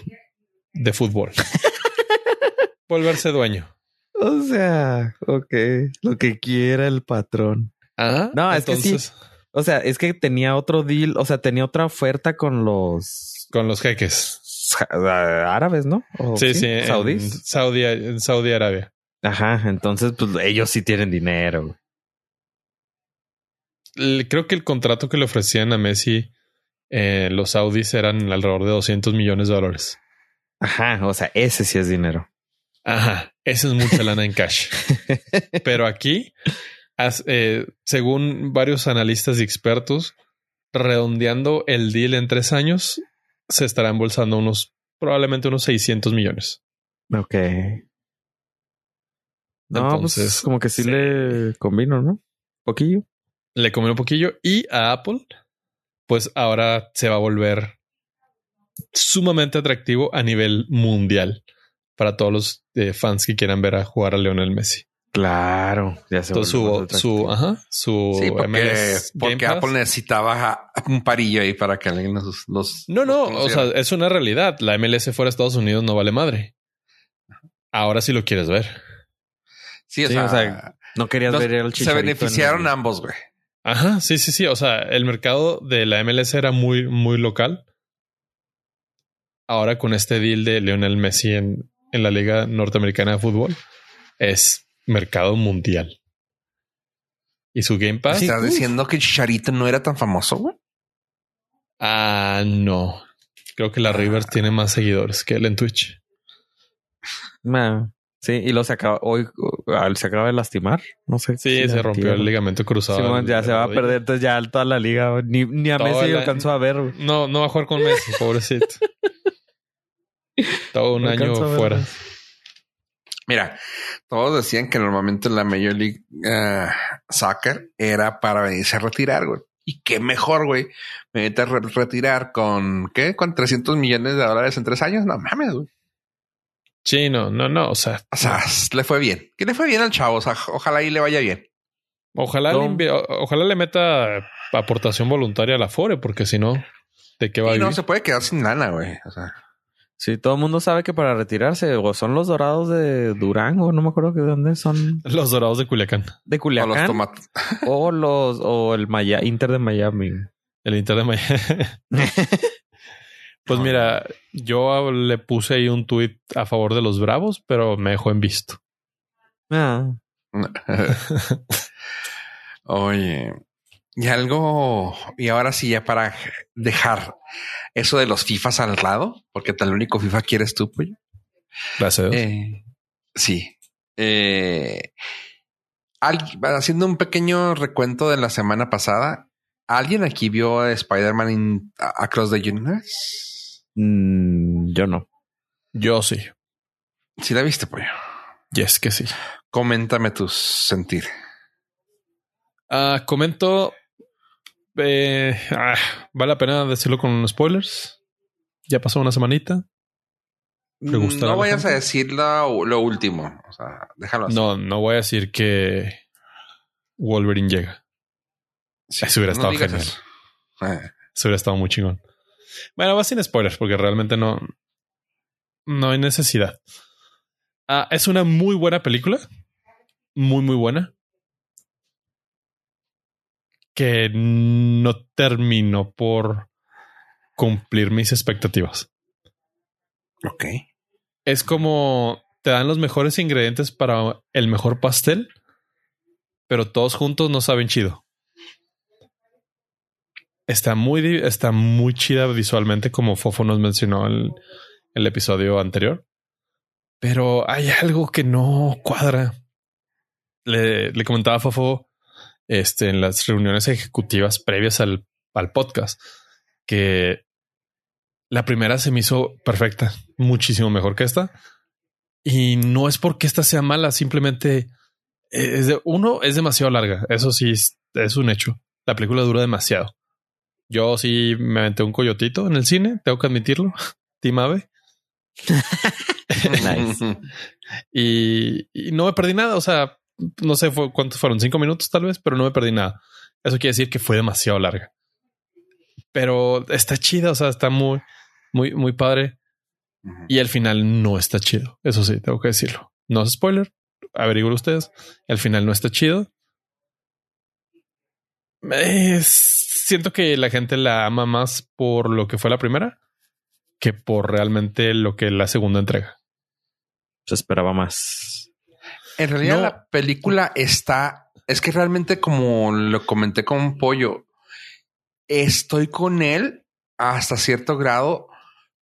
Speaker 2: de fútbol. Volverse dueño.
Speaker 3: O sea, ok. Lo que quiera el patrón.
Speaker 2: Ajá.
Speaker 3: No, es que sí.
Speaker 2: entonces,
Speaker 3: O sea, es que tenía otro deal, o sea, tenía otra oferta con los
Speaker 2: Con los jeques.
Speaker 3: Árabes, ¿no? ¿O
Speaker 2: Sí, sí. en
Speaker 3: Saudíes.
Speaker 2: Saudi, en Saudi Arabia.
Speaker 3: Ajá, entonces pues ellos sí tienen dinero.
Speaker 2: Creo que el contrato que le ofrecían a Messi eh, los Saudis eran alrededor de 200 millones de dólares.
Speaker 3: Ajá, o sea, ese sí es dinero.
Speaker 2: Ajá, esa es mucha lana en cash. Pero aquí, as- eh, según varios analistas y expertos, redondeando el deal en tres años, se estará embolsando unos, probablemente unos 600 millones.
Speaker 3: Ok. No,
Speaker 2: Entonces,
Speaker 3: pues como que sí,
Speaker 2: sí.
Speaker 3: le combino, ¿no? Poquillo.
Speaker 2: Le comió un poquillo y a Apple, pues ahora se va a volver sumamente atractivo a nivel mundial para todos los eh, fans que quieran ver a jugar a Lionel Messi.
Speaker 3: Claro, ya se
Speaker 2: Entonces
Speaker 3: volvió
Speaker 2: su, su, ajá, su
Speaker 1: Sí, porque,
Speaker 2: MLS Game
Speaker 1: porque
Speaker 2: Pass.
Speaker 1: Apple necesitaba un parillo ahí para que alguien los... los
Speaker 2: No, no,
Speaker 1: los
Speaker 2: o sea, es una realidad. La MLS fuera de Estados Unidos no vale madre. Ahora sí lo quieres ver.
Speaker 1: sí, o
Speaker 3: sí,
Speaker 1: sea,
Speaker 3: o sea, No querías
Speaker 1: los-
Speaker 3: ver el
Speaker 1: se beneficiaron
Speaker 3: el-
Speaker 1: ambos, güey.
Speaker 2: Ajá, sí, sí, sí. O sea, el mercado de la MLS era muy, muy local. Ahora con este deal de Lionel Messi en, en la Liga Norteamericana de Fútbol, es mercado mundial. Y su Game Pass.
Speaker 1: ¿Estás
Speaker 2: uf,
Speaker 1: diciendo que Chicharito no era tan famoso, güey?
Speaker 2: Ah, no. Creo que la Rivers tiene más seguidores que él en Twitch.
Speaker 3: Sí, y lo se acaba hoy ah, se acaba de lastimar. No sé.
Speaker 2: Sí,
Speaker 3: si
Speaker 2: se rompió el ligamento cruzado.
Speaker 3: Simón, ya se va a perder entonces ya toda la liga. Ni, ni a
Speaker 2: Toda
Speaker 3: Messi
Speaker 2: la-
Speaker 3: alcanzó a ver.
Speaker 2: No, no va a jugar con Messi, pobrecito. Todo un
Speaker 3: No
Speaker 2: año
Speaker 3: ver,
Speaker 2: fuera.
Speaker 3: güey.
Speaker 1: Mira, todos decían que normalmente la Major League eh, Soccer era para venirse a retirar, güey. Y qué mejor, güey, venirte a re- retirar con, ¿qué? Con 300 millones de dólares en tres años. No mames, güey.
Speaker 2: Sí, no, no, no. O sea,
Speaker 1: O sea, le fue bien. Que le fue bien al chavo. O sea, ojalá y le vaya bien.
Speaker 2: ojalá,
Speaker 3: No.
Speaker 2: le, ojalá le meta aportación voluntaria a la FORE, porque si no, ¿de qué va a
Speaker 1: Y no
Speaker 2: vivir?
Speaker 1: se puede quedar sin lana, güey. O sea,
Speaker 3: Sí, todo el mundo sabe que para retirarse o son los dorados de Durango, no me acuerdo que de dónde son.
Speaker 2: Los dorados de Culiacán.
Speaker 3: De
Speaker 1: o los
Speaker 3: Culiacán
Speaker 1: tomates.
Speaker 3: o los o el Maya, Inter de Miami.
Speaker 2: El Inter de Miami. pues mira, yo le puse ahí un tweet a favor de los Bravos, pero me dejó en visto.
Speaker 3: Ah,
Speaker 1: Oye, y algo, y ahora sí, ya para dejar eso de los FIFAs al lado, porque tal único FIFA quieres tú, pues.
Speaker 2: Gracias.
Speaker 1: Eh, sí. Eh, al- haciendo un pequeño recuento de la semana pasada, ¿alguien aquí vio a Spider-Man Across the Universe?
Speaker 3: mm, yo no.
Speaker 2: Yo sí.
Speaker 1: Sí la viste, pues.
Speaker 2: Yes, que sí.
Speaker 1: Coméntame tus sentir.
Speaker 2: Ah, comento. eh, ah, vale la pena decirlo con spoilers. Ya pasó una semanita. ¿Le gustará a
Speaker 1: No vayas a
Speaker 2: gente?
Speaker 1: decir lo, lo último. O sea, déjalo así.
Speaker 2: No, no voy a decir que Wolverine llega.
Speaker 1: Sí,
Speaker 2: eso hubiera estado genial.
Speaker 1: eso. Eh,
Speaker 2: Eso hubiera estado muy chingón. Bueno, va sin spoilers porque realmente no, no hay necesidad. Ah, es una muy buena película. Muy, muy buena. Que no terminó por cumplir mis expectativas.
Speaker 1: ok.
Speaker 2: Es como te dan los mejores ingredientes para el mejor pastel, pero todos juntos no saben chido. Está muy, está muy chida visualmente, como Fofo nos mencionó en el episodio anterior. Pero hay algo que no cuadra. Le, le comentaba a Fofo este, en las reuniones ejecutivas previas al, al podcast que la primera se me hizo perfecta, muchísimo mejor que esta. Y no es porque esta sea mala, simplemente es de, uno es demasiado larga. Eso sí es, es un hecho. La película dura demasiado. Yo sí me aventé un coyotito en el cine, tengo que admitirlo. Team Ave.
Speaker 3: Nice.
Speaker 2: Y, y no me perdí nada. O sea, no sé fue- cuántos fueron, cinco minutos tal vez, pero no me perdí nada. Eso quiere decir que fue demasiado larga. Pero está chida, o sea, está muy, muy, muy padre. Y al final no está chido. Eso sí, tengo que decirlo. No es spoiler. Averigüen ustedes. Al final no está chido. Siento que la gente la ama más por lo que fue la primera que por realmente lo que la segunda entrega.
Speaker 3: Se esperaba más.
Speaker 1: En realidad
Speaker 2: No.
Speaker 1: la película está, es que realmente como lo comenté con Pollo, estoy con él hasta cierto grado,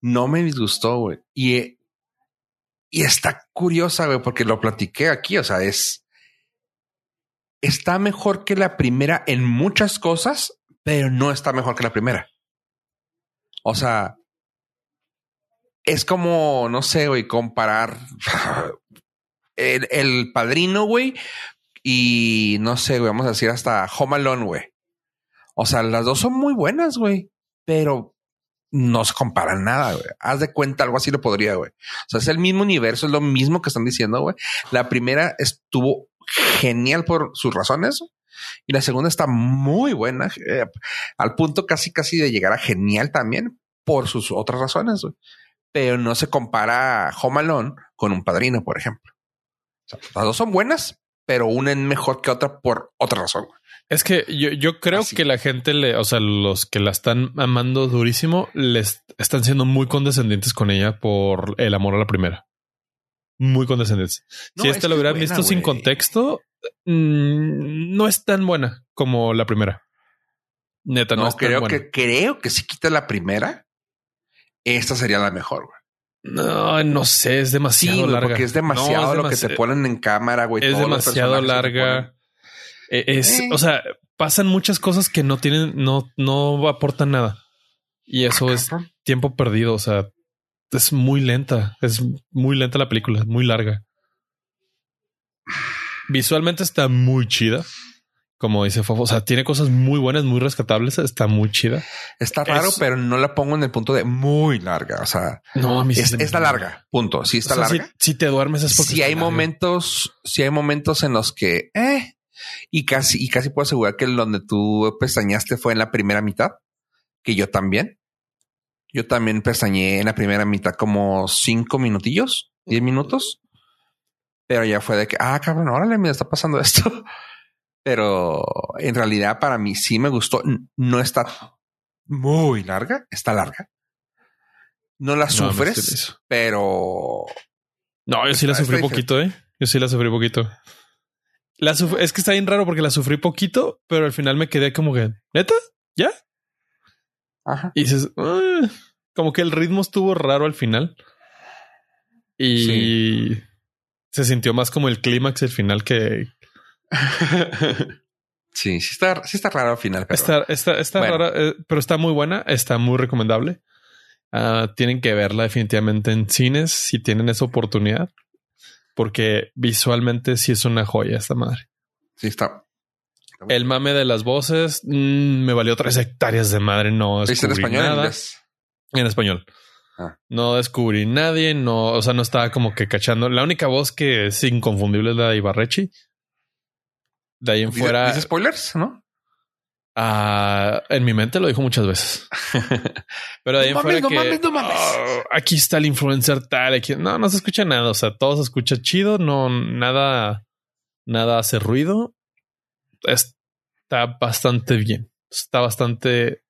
Speaker 1: no me disgustó, güey. Y, y está curiosa, güey, porque lo platiqué aquí, o sea, es, está mejor que la primera en muchas cosas, pero no está mejor que la primera. O sea, es como, no sé, güey, comparar el, el padrino, güey, y no sé, güey, vamos a decir hasta Home Alone, güey. O sea, las dos son muy buenas, güey, pero no se comparan nada, güey. Haz de cuenta, algo así lo podría, güey. O sea, es el mismo universo, es lo mismo que están diciendo, güey. La primera estuvo genial por sus razones. Y la segunda está muy buena, eh, al punto casi casi de llegar a genial también por sus otras razones. Pero no se compara Home Alone con un padrino, por ejemplo. Las dos son buenas, pero una es mejor que otra por otra razón.
Speaker 2: Es que yo, yo creo que la gente le, o sea, los que la están amando durísimo, les están siendo muy condescendientes con ella por el amor a la primera. Muy condescendientes. si esta lo hubieran visto sin contexto, mm, no es tan buena como la primera. Neta, no, es
Speaker 1: creo
Speaker 2: tan
Speaker 1: que creo que si quita la primera, esta sería la mejor. Güey.
Speaker 2: No, no sé, es demasiado larga.
Speaker 1: Porque es demasiado lo que te ponen en cámara, güey.
Speaker 2: Es demasiado larga. E, es, eh. o sea, pasan muchas cosas que no tienen, no, no aportan nada. Y eso es tiempo perdido. O sea, es muy lenta. Es muy lenta la película, muy larga. Visualmente está muy chida. Como dice Fofo, o sea, tiene cosas muy buenas, muy rescatables. Está muy chida.
Speaker 1: Está raro, pero no la pongo en el punto de muy larga. O sea,
Speaker 2: no, a mí
Speaker 1: es, está larga. Punto. Sí, está larga.
Speaker 2: Si, te duermes es porque
Speaker 1: si hay momentos, si hay momentos en los que, eh, y casi, y casi puedo asegurar que donde tú pestañaste fue en la primera mitad, que yo también. Yo también pestañé en la primera mitad como cinco minutillos, diez minutos. Pero ya fue de que, ah, cabrón, órale, me está pasando esto. Pero en realidad para mí sí me gustó. No está muy larga, está larga. No la sufres, pero...
Speaker 2: No, yo sí la sufrí poquito, ¿eh? Yo sí la sufrí poquito. La es que está bien raro porque la sufrí poquito, pero al final me quedé como que, ¿neta? ¿Ya? Ajá. Y dices, ah", como que el ritmo estuvo raro al final. Y se sintió más como el clímax el final que.
Speaker 1: sí, sí está, sí está raro al final.
Speaker 2: Pero... Está, está, está rara, eh, pero está muy buena, está muy recomendable. Ah, tienen que verla definitivamente en cines si tienen esa oportunidad porque visualmente sí es una joya esta madre.
Speaker 1: Sí, está.
Speaker 2: El mame de las voces mm, me valió tres hectáreas de madre. No descubrí en español? Nada. En, español. Ah. No descubrí nadie, no, o sea, no estaba como que cachando. La única voz que es inconfundible es la de Ibarrechi. De ahí en fuera.
Speaker 1: spoilers, no?
Speaker 2: Ah, en mi mente lo dijo muchas veces. Pero de ahí en fuera que oh, aquí está el influencer tal, aquí no, no se escucha nada. O sea, todo se escucha chido, no nada, nada hace ruido. Está bastante bien. Está bastante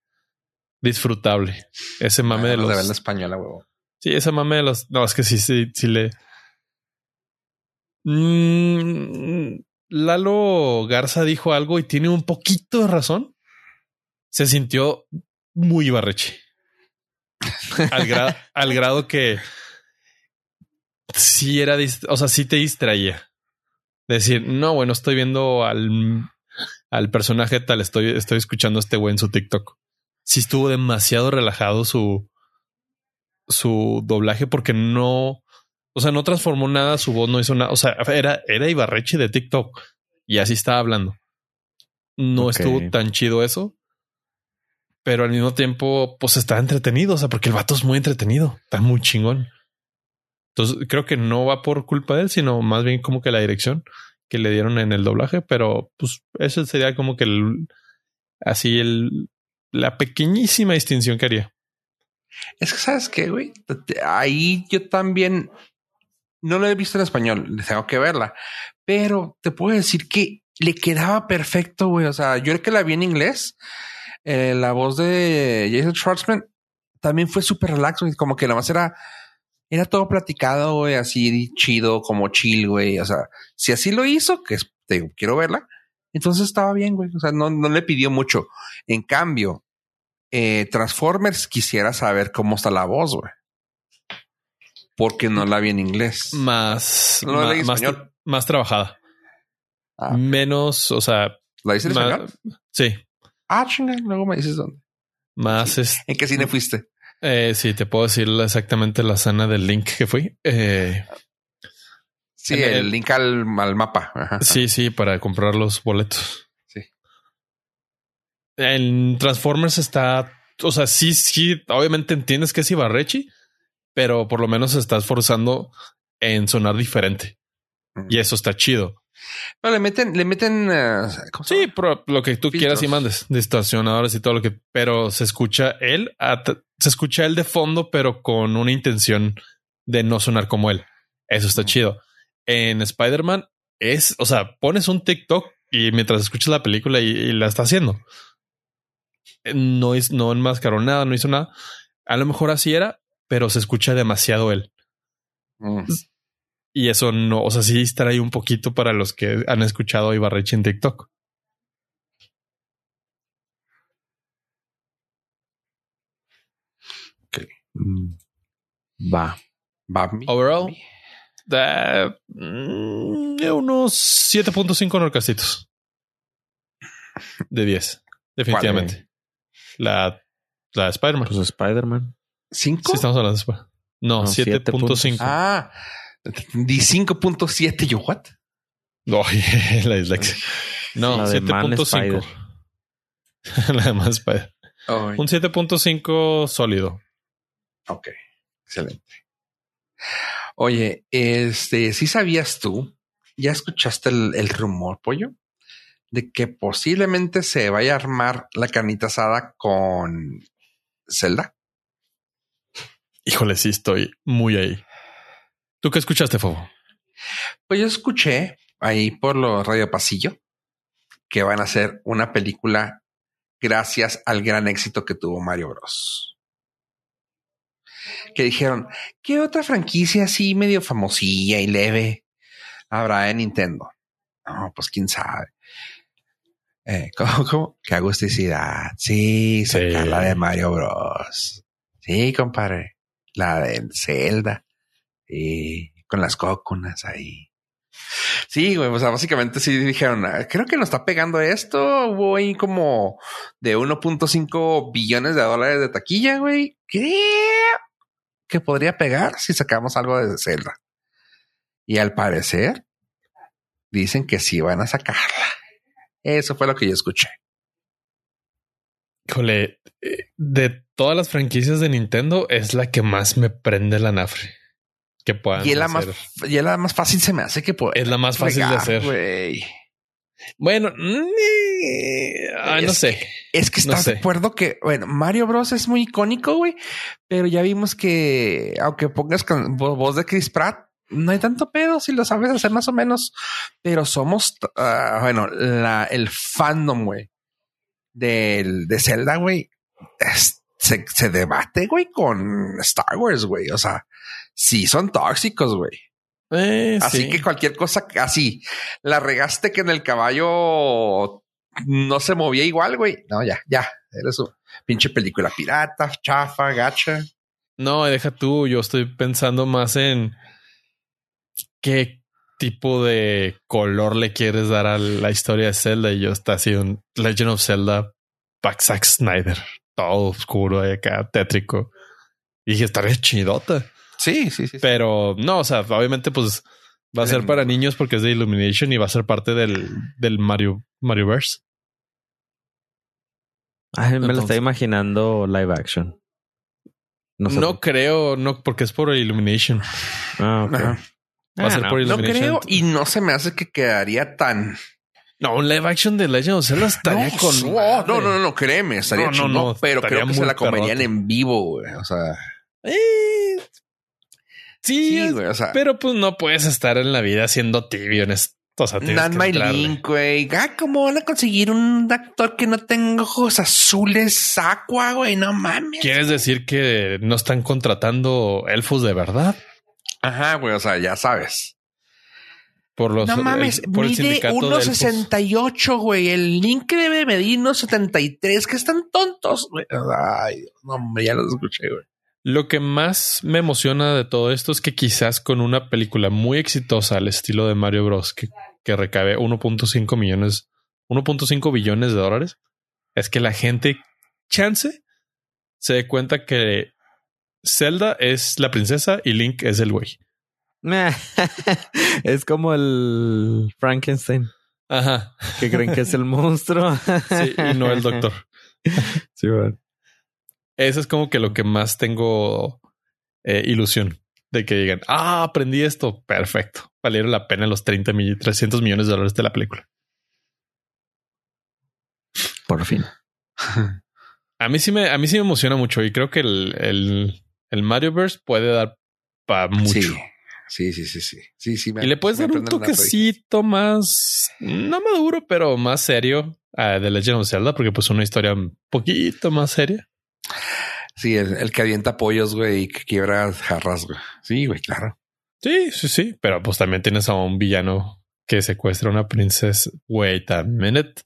Speaker 2: disfrutable. Ese mame de los.
Speaker 1: De española, huevo.
Speaker 2: Sí, ese mame de los. No, es que sí, sí, sí le. Mm, Lalo Garza dijo algo y tiene un poquito de razón se sintió muy barreche. al, al grado que sí era, o sea, sí te distraía. Decir, no, bueno, estoy viendo al, al personaje tal, estoy, estoy escuchando a este güey en su TikTok. Sí estuvo demasiado relajado su, su doblaje porque no, o sea, no transformó nada, su voz no hizo nada. O sea, era, era Ibarreche de TikTok y así estaba hablando. No estuvo tan chido eso pero al mismo tiempo, pues está entretenido, o sea, porque el vato es muy entretenido, está muy chingón. Entonces creo que no va por culpa de él, sino más bien como que la dirección que le dieron en el doblaje, pero pues eso sería como que el, así el, la pequeñísima distinción que haría.
Speaker 1: Es que sabes que, güey, ahí yo también no lo he visto en español, tengo que verla, pero te puedo decir que le quedaba perfecto, güey. O sea, yo creo que la vi en inglés eh, la voz de Jason Schwartzman también fue súper relax, Como que nada más era, era todo platicado, güey, así chido, como chill, güey. O sea, si así lo hizo, que te quiero verla, entonces estaba bien, güey. O sea, no, no le pidió mucho. En cambio, eh, Transformers quisiera saber cómo está la voz, güey. Porque no la vi en inglés.
Speaker 2: Más, más, más, trabajada. Ah, Menos, o sea.
Speaker 1: ¿La dice en español?
Speaker 2: Sí.
Speaker 1: Ah, luego me dices dónde.
Speaker 2: Más es.
Speaker 1: ¿En qué cine fuiste?
Speaker 2: Eh, sí, te puedo decir exactamente la escena del link que fui. Eh,
Speaker 1: sí, el, link al, mapa.
Speaker 2: Sí, sí, para comprar los boletos. Sí. En Transformers está, o sea, sí, sí, obviamente entiendes que es Ibarrechi, pero por lo menos estás forzando en sonar diferente. Y eso está chido.
Speaker 1: Pero le meten, le meten. eh, ¿cómo se
Speaker 2: Sí, pero lo que tú quieras y mandes, distorsionadores y todo lo que, pero se escucha él, se escucha él de fondo, pero con una intención de no sonar como él. Eso está
Speaker 1: Mm.
Speaker 2: chido. En Spider-Man es, o sea, pones un TikTok y mientras escuchas la película y, y la está haciendo. No es, no enmascaró nada, no hizo nada. A lo mejor así era, pero se escucha demasiado él.
Speaker 1: Mm.
Speaker 2: Y eso no, o sea, sí estará ahí un poquito para los que han escuchado a Ibarreche en TikTok.
Speaker 3: Mm. Va.
Speaker 1: Bambi.
Speaker 2: Overall, da, mm, de unos 7.5 norcasitos. De 10. Definitivamente. La, la de Spider-Man.
Speaker 3: Pues Spider-Man.
Speaker 1: ¿Cinco?
Speaker 2: Sí, estamos hablando de Spider-Man. No,
Speaker 3: No,
Speaker 2: 7.5.
Speaker 1: Ah, di 5.7. Yo, what?
Speaker 2: No, la dislexia. No,
Speaker 3: La de Man
Speaker 2: 7.5. la de Man Spider. Un 7.5 sólido.
Speaker 1: ok, excelente. Oye, este, ¿sí sabías tú? ¿Ya escuchaste el, el rumor, pollo? De que posiblemente se vaya a armar la carnita asada con Zelda.
Speaker 2: Híjole, sí estoy muy ahí. ¿Tú qué escuchaste, Fobo?
Speaker 1: Pues yo escuché ahí por los Radio Pasillo que van a hacer una película gracias al gran éxito que tuvo Mario Bros. Que dijeron, ¿qué otra franquicia así medio famosilla y leve habrá en Nintendo? No, pues quién sabe. Eh, ¿cómo, cómo? Qué agusticidad. Sí, sacar
Speaker 2: Sí.
Speaker 1: la de Mario Bros. Sí, compadre. La de Zelda. Y con las cocunas ahí. Sí, güey, o sea, básicamente sí dijeron, "Ah, creo que nos está pegando esto. Hubo ahí como de 1.5 billones de dólares de taquilla, güey. ¿Qué? Que podría pegar si sacamos algo de Zelda. Y al parecer dicen que sí van a sacarla. Eso fue lo que yo escuché.
Speaker 2: Híjole, eh, de todas las franquicias de Nintendo es la que más me prende la nafre. Que puedan
Speaker 1: Y es la más, y es la más fácil se me hace que pueda.
Speaker 2: Es la más fácil de hacer. Bueno, eh, ay, no sé.
Speaker 1: Es que
Speaker 2: No
Speaker 1: estás de
Speaker 2: sé.
Speaker 1: acuerdo que, bueno, Mario Bros es muy icónico, güey, pero ya vimos que aunque pongas con vo- voz de Chris Pratt, no hay tanto pedo si lo sabes hacer más o menos, pero somos, ah, bueno, la, el fandom, güey, del, de Zelda, güey, se, se debate, güey, con Star Wars, güey, o sea, sí son tóxicos, güey.
Speaker 2: Eh,
Speaker 1: Así
Speaker 2: sí.
Speaker 1: que cualquier cosa así, la regaste que en el caballo no se movía igual, güey. No, ya, ya. Eres un pinche película pirata, chafa, gacha.
Speaker 2: No, deja tú. Yo estoy pensando más en qué tipo de color le quieres dar a la historia de Zelda. Y yo está así un Legend of Zelda, Pack Zack Snyder, todo oscuro y acá, tétrico. Y dije, estaría chidota.
Speaker 1: Sí, sí, sí.
Speaker 2: Pero no, o sea, obviamente, pues va a ser para niños porque es de Illumination y va a ser parte del, del Mario, Mario Verse.
Speaker 3: Ay, me lo estoy imaginando live action. No, sé.
Speaker 2: No creo, no, porque es por Illumination.
Speaker 3: Ah, ok.
Speaker 2: A
Speaker 3: Ah,
Speaker 2: ser
Speaker 3: no.
Speaker 2: por
Speaker 1: No
Speaker 2: Illumination.
Speaker 1: creo y no se me hace que quedaría tan.
Speaker 2: No, un live action de Legend of Zelda estaría
Speaker 1: no,
Speaker 2: con.
Speaker 1: no, no, no, no, créeme, estaría
Speaker 2: No, no,
Speaker 1: pero creo que se la comerían
Speaker 2: perrote.
Speaker 1: en vivo, güey. O sea,
Speaker 2: Eh, sí,
Speaker 1: güey. O sea,
Speaker 2: pero pues no puedes estar en la vida siendo tibio en esto. O sea,
Speaker 1: Not my link, güey. Ah, ¿cómo van a conseguir un actor que no tenga ojos azules, aqua, güey? No mames.
Speaker 2: ¿Quieres decir que no están contratando elfos de verdad?
Speaker 1: Ajá, güey. O sea, ya sabes.
Speaker 2: Por los
Speaker 1: no mames,
Speaker 2: el- por
Speaker 1: mide
Speaker 2: sindicato de elfos.
Speaker 1: 1.68, güey. El link debe medir 1.73, que están tontos, güey. Ay, Dios, no, hombre, ya los escuché, güey.
Speaker 2: Lo que más me emociona de todo esto es que quizás con una película muy exitosa al estilo de Mario Bros. que, que recabe 1.5 millones, 1.5 billones de dólares, es que la gente chance se dé cuenta que Zelda es la princesa y Link es el güey.
Speaker 3: es como el Frankenstein,
Speaker 2: Ajá.
Speaker 3: que creen que es el monstruo.
Speaker 2: Sí, y no el doctor.
Speaker 3: Sí, bueno.
Speaker 2: Eso es como que lo que más tengo eh, ilusión de que digan, ah, aprendí esto. Perfecto. valieron la pena los 30 mil, 300 millones de dólares de la película.
Speaker 3: Por fin.
Speaker 2: A mí sí me, a mí sí me emociona mucho y creo que el, el, el Mario Verse puede dar para mucho.
Speaker 1: Sí, sí, sí, sí, sí, sí.
Speaker 2: y le puedes dar un toquecito más, no maduro, pero más serio a The Legend of Zelda, porque pues una historia un poquito más seria.
Speaker 1: Sí, el, que avienta pollos, güey, y que quiebra jarras, güey. Sí, güey, claro.
Speaker 2: Sí, sí, sí, pero pues también tienes a un villano que secuestra a una princesa. Wait a minute.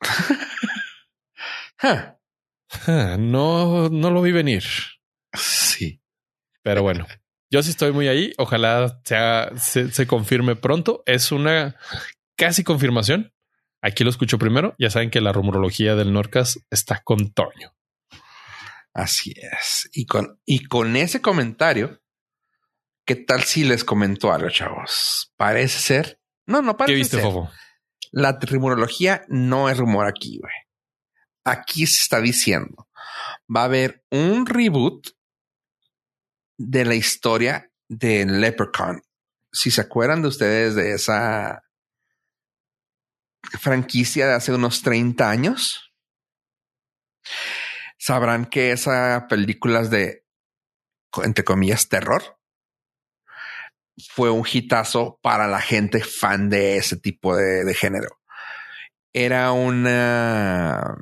Speaker 2: no, no lo vi venir.
Speaker 1: Sí.
Speaker 2: Pero bueno, yo sí estoy muy ahí. Ojalá sea, se, confirme pronto. Es una casi confirmación. Aquí lo escucho primero. Ya saben que la rumorología del Norcas está con Toño.
Speaker 1: Así es. Y con, y con ese comentario, ¿qué tal si les comentó algo, chavos? Parece ser. No, no parece
Speaker 2: ¿Qué viste,
Speaker 1: ser. La rumorología no es rumor aquí, güey. Aquí se está diciendo. Va a haber un reboot de la historia de Leprechaun. Si se acuerdan de ustedes de esa franquicia de hace unos 30 años, sabrán que esa película de, entre comillas, terror. Fue un hitazo para la gente fan de ese tipo de, de género. Era una,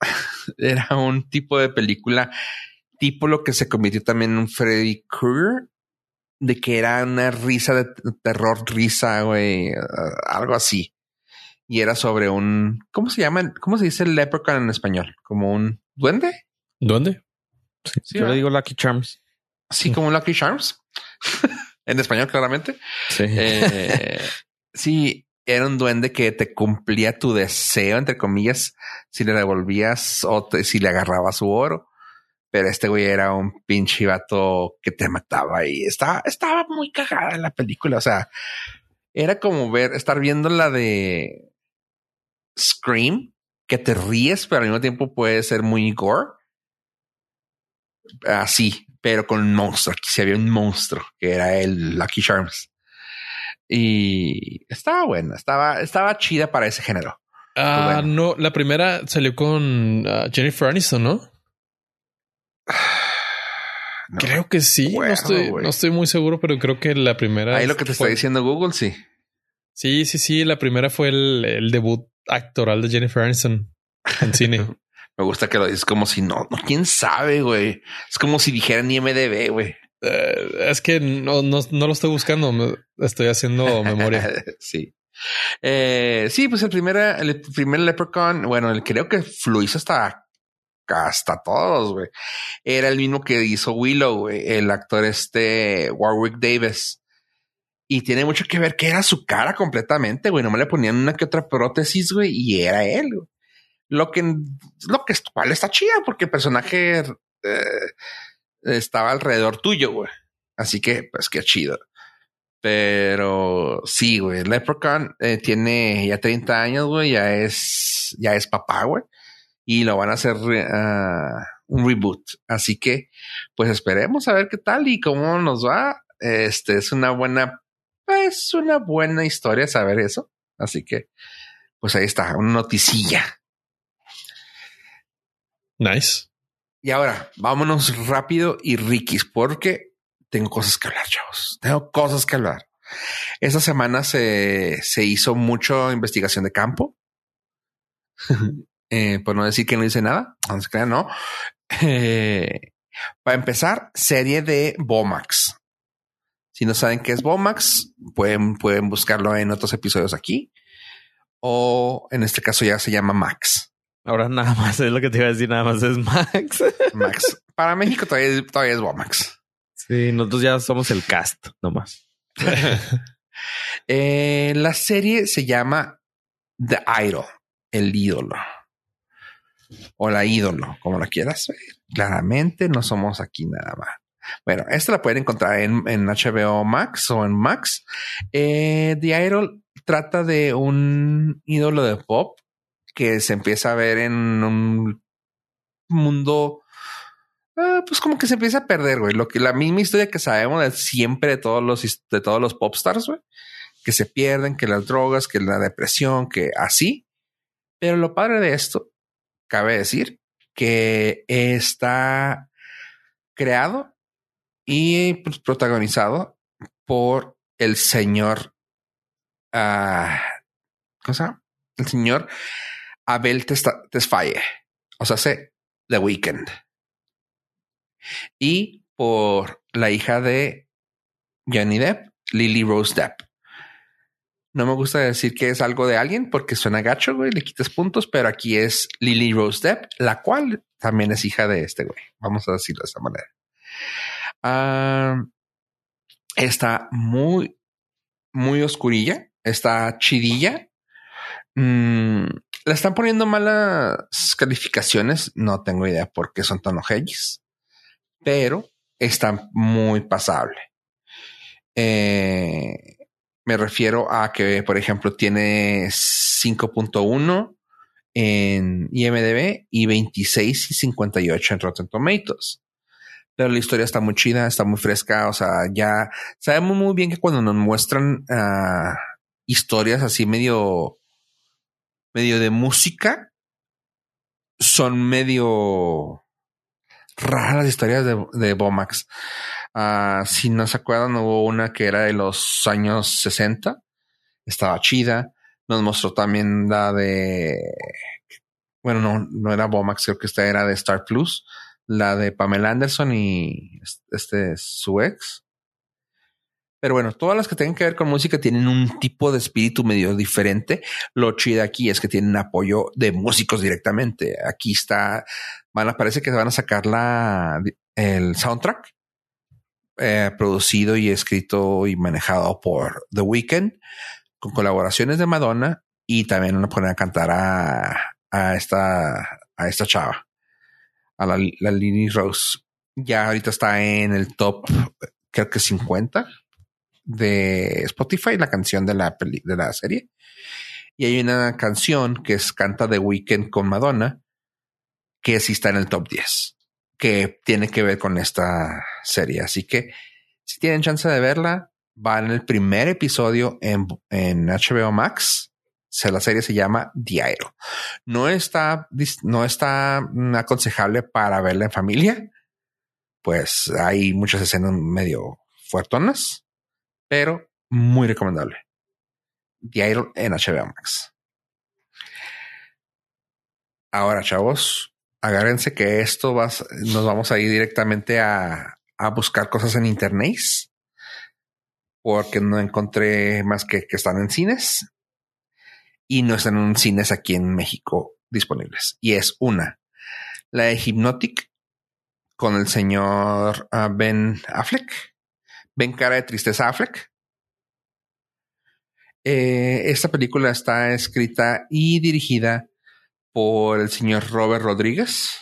Speaker 1: era un tipo de película tipo lo que se convirtió también en un Freddy Krueger, de que era una risa de terror, risa, güey, algo así. Y era sobre un, ¿cómo se llama? ¿Cómo se dice el leprechaun en español? ¿Como un duende?
Speaker 2: ¿Duende?
Speaker 3: Sí, yo le digo Lucky Charms.
Speaker 1: Sí, como Lucky Charms. en español, claramente.
Speaker 3: Sí.
Speaker 1: Eh, sí, era un duende que te cumplía tu deseo, entre comillas, si le devolvías o si le agarrabas su oro pero este güey era un pinche vato que te mataba y estaba, estaba muy cagada en la película. O sea, era como ver, estar viendo la de Scream, que te ríes, pero al mismo tiempo puede ser muy gore. Así, pero con un monstruo. Aquí se había un monstruo que era el Lucky Charms. Y estaba buena, estaba, estaba chida para ese género.
Speaker 2: Ah, no, la primera salió con uh, Jennifer Aniston, ¿no? creo que sí. no, estoy, muy seguro, pero creo que la primera.
Speaker 1: Ahí lo que te está diciendo Google, sí.
Speaker 2: Sí, sí, sí. La primera fue el, debut actoral de Jennifer Aniston en cine.
Speaker 1: Me gusta que lo dices como si no, no, quién sabe, güey. Es como si dijeran IMDB, güey.
Speaker 2: Eh, es que no, no, no, lo estoy buscando. Estoy haciendo memoria.
Speaker 1: sí. Eh, sí, pues el primer, el primer Leprechaun, bueno, el creo que fluís hasta hasta todos, güey. Era el mismo que hizo Willow, güey, el actor este Warwick Davis. Y tiene mucho que ver que era su cara completamente, güey. No me le ponían una que otra prótesis, güey, y era él. Lo que, lo que cual está chida, porque el personaje eh, estaba alrededor tuyo, güey. Así que, pues qué chido. Pero sí, güey, Leprechaun eh, tiene ya 30 años, güey, ya es, ya es papá, güey y lo van a hacer uh, un reboot. Así que, pues esperemos a ver qué tal y cómo nos va. Este es una buena, es una buena historia saber eso. Así que, pues ahí está, una noticilla.
Speaker 2: Nice.
Speaker 1: Y ahora, vámonos rápido y riquis, porque tengo cosas que hablar, chavos. Tengo cosas que hablar. Esta semana se, se hizo mucha investigación de campo. eh, por no decir que no dice nada, no se no. Eh, para empezar, serie de Bomax. Si no saben qué es Bomax, pueden, pueden buscarlo en otros episodios aquí. O en este caso ya se llama Max.
Speaker 3: Ahora nada más es lo que te iba a decir, nada más es Max.
Speaker 1: Max. Para México todavía, todavía es Bomax.
Speaker 3: Sí, nosotros ya somos el cast, nomás.
Speaker 1: eh, la serie se llama The Idol, el ídolo o la ídolo, como la quieras ver. Claramente no somos aquí nada más. Bueno, esta la pueden encontrar en, HBO Max o en Max. Eh, The Idol trata de un ídolo de pop que se empieza a ver en un mundo eh, pues como que se empieza a perder, güey. Lo que la misma historia que sabemos de siempre de todos los de todos los popstars, güey, que se pierden, que las drogas, que la depresión, que así. Pero lo padre de esto, cabe decir que está creado y pues, protagonizado por el señor, uh, ¿cómo El señor Abel Tesfaye, o sea, sé The Weeknd. Y por la hija de Johnny Depp, Lily Rose Depp. No me gusta decir que es algo de alguien porque suena gacho, güey, le quitas puntos, pero aquí es Lily Rose Depp, la cual también es hija de este güey. Vamos a decirlo de esta manera. Ah, está muy, muy oscurilla, está chidilla. Mm, le están poniendo malas calificaciones. No tengo idea por qué son tan ojillas, pero está muy pasable. Eh, me refiero a que, por ejemplo, tiene 5.1 en IMDB y 26 y 58 en Rotten Tomatoes. Pero la historia está muy chida, está muy fresca. O sea, ya sabemos muy bien que cuando nos muestran uh, historias así medio, medio de música, son medio raras las historias de, de Bomax. Uh, si no se acuerdan, hubo una que era de los años 60. Estaba chida. Nos mostró también la de. Bueno, no, no era Bomax, creo que esta era de Star Plus. La de Pamela Anderson y este su ex. Pero bueno, todas las que tengan que ver con música tienen un tipo de espíritu medio diferente. Lo chido aquí es que tienen apoyo de músicos directamente. Aquí está, van parece que van a sacar la, el soundtrack eh, producido y escrito y manejado por The Weeknd, con colaboraciones de Madonna y también van a poner a cantar a, esta, a esta chava, a la, Lily Rose. Ya ahorita está en el top, creo que 50 de Spotify, la canción de la, de la serie. Y hay una canción que es Canta The Weeknd con Madonna, que sí está en el top 10 que tiene que ver con esta serie. Así que si tienen chance de verla, van en el primer episodio en, en HBO Max. la serie se llama Diario. No está, no está aconsejable para verla en familia, pues hay muchas escenas medio fuertonas, pero muy recomendable. Diario en HBO Max. Ahora, chavos, agárrense que esto vas, nos vamos a ir directamente a, a buscar cosas en internet porque no encontré más que que están en cines y no están en cines aquí en México disponibles. Y es una, la de Hypnotic con el señor ah, Ben Affleck. Ben cara de tristeza Affleck. Eh, esta película está escrita y dirigida por el señor Robert Rodríguez.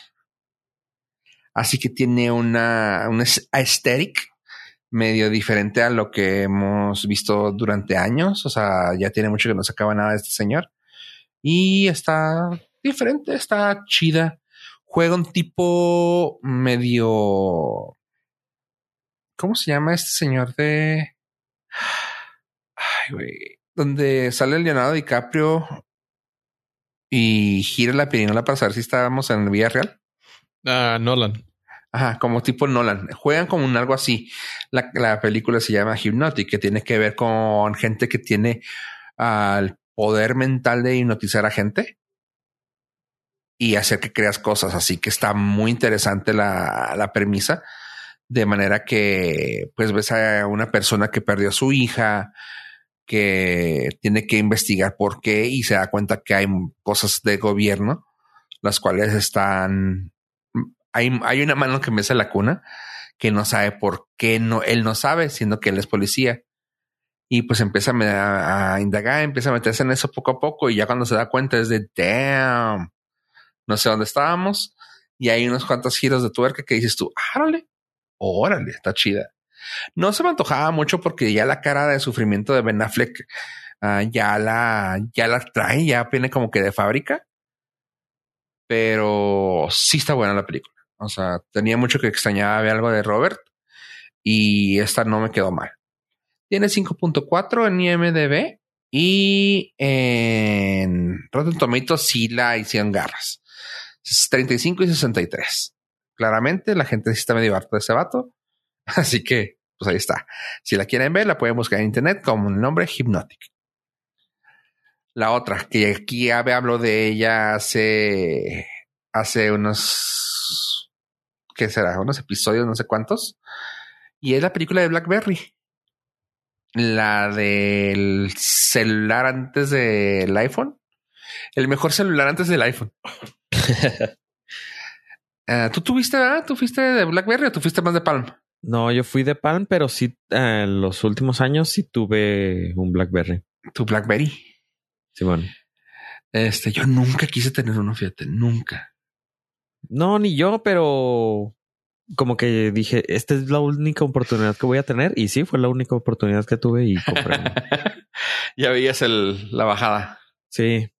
Speaker 1: Así que tiene una, una aesthetic medio diferente a lo que hemos visto durante años. O sea, ya tiene mucho que no se acaba nada de este señor. Y está diferente, está chida. Juega un tipo medio. ¿Cómo se llama este señor de. Ay, güey. Donde sale Leonardo DiCaprio y gira la pirinola para saber si estábamos en vía real.
Speaker 2: Ah, Nolan.
Speaker 1: Ajá, como tipo Nolan. Juegan como un algo así. La, película se llama Hypnotic, que tiene que ver con gente que tiene el poder mental de hipnotizar a gente y hacer que creas cosas. Así que está muy interesante la, la premisa. De manera que pues ves a una persona que perdió a su hija, que tiene que investigar por qué y se da cuenta que hay cosas de gobierno las cuales están hay, hay una mano que me hace la cuna que no sabe por qué no él no sabe siendo que él es policía. Y pues empieza a, a, indagar empieza a meterse en eso poco a poco y ya cuando se da cuenta es de damn no sé dónde estábamos y hay unos cuantos giros de tuerca que dices tú órale órale está chida no se me antojaba mucho porque ya la cara de sufrimiento de Ben Affleck uh, ya la, ya la trae, ya viene como que de fábrica. Pero sí está buena la película. O sea, tenía mucho que extrañaba ver algo de Robert y esta no me quedó mal. Tiene 5.4 en IMDB y en Rotten Tomatoes sí la hicieron garras. 35 y 63. Claramente la gente sí está medio harta de ese vato. Así que, pues ahí está. Si la quieren ver, la pueden buscar en internet como el nombre Hypnotic. La otra, que aquí hablo de ella hace, hace unos, ¿qué será? Unos episodios, no sé cuántos. Y es la película de Blackberry. La del celular antes del iPhone. El mejor celular antes del iPhone. Uh, ¿Tú tuviste, ah? ¿Tú fuiste de BlackBerry o tú fuiste más de Palm?
Speaker 3: No, yo fui de Palm, pero sí, en uh, los últimos años sí tuve un BlackBerry.
Speaker 1: ¿Tu BlackBerry?
Speaker 3: Sí, bueno.
Speaker 1: Este, yo nunca quise tener uno, fíjate, nunca.
Speaker 3: No, ni yo, pero como que dije, esta es la única oportunidad que voy a tener. Y sí, fue la única oportunidad que tuve y compré.
Speaker 1: ya veías el, la bajada.
Speaker 3: Sí.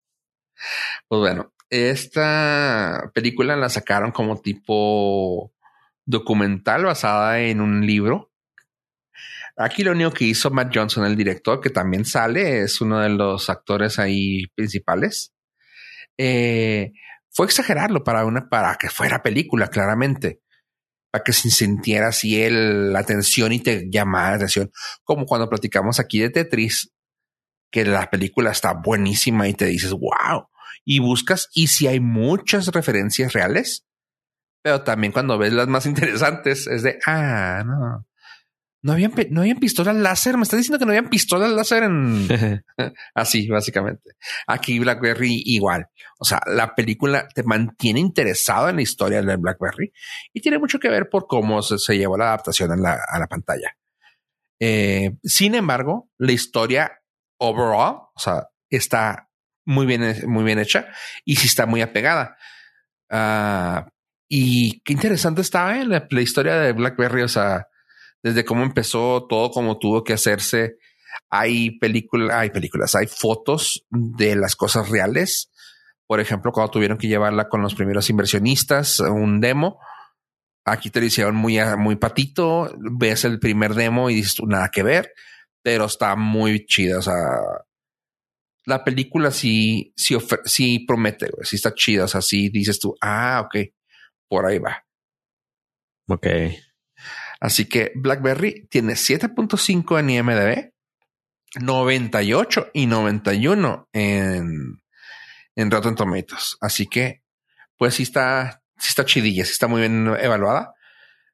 Speaker 1: Pues bueno, esta película la sacaron como tipo documental basada en un libro. Aquí lo único que hizo Matt Johnson, el director, que también sale, es uno de los actores ahí principales. Eh, fue exagerarlo para una, para que fuera película, claramente. Para que se sintiera así el, la atención y te llamara la atención. Como cuando platicamos aquí de Tetris, que la película está buenísima y te dices, wow, y buscas y si hay muchas referencias reales, pero también cuando ves las más interesantes es de, ah, no, no habían, no habían pistolas láser. Me está diciendo que no habían pistolas láser en así, básicamente. Aquí Blackberry igual. O sea, la película te mantiene interesado en la historia de Blackberry y tiene mucho que ver por cómo se, se llevó la adaptación a la, a la pantalla. Eh, sin embargo, la historia overall, o sea, está muy bien, muy bien hecha y sí está muy apegada. Uh, y qué interesante estaba en la, la, historia de BlackBerry, o sea, desde cómo empezó todo, cómo tuvo que hacerse. Hay películas, hay películas, hay fotos de las cosas reales. Por ejemplo, cuando tuvieron que llevarla con los primeros inversionistas, un demo. Aquí te lo hicieron muy, muy patito. Ves el primer demo y dices nada que ver, pero está muy chida. O sea, la película sí, sí, sí promete. Sí está chida. O sea, sí dices tú, ah, ok, por ahí va.
Speaker 3: Ok.
Speaker 1: Así que BlackBerry tiene 7.5 en IMDb, 98 y 91 en, en Rotten Tomatoes. Así que, pues sí está, sí está chidilla, sí está muy bien evaluada.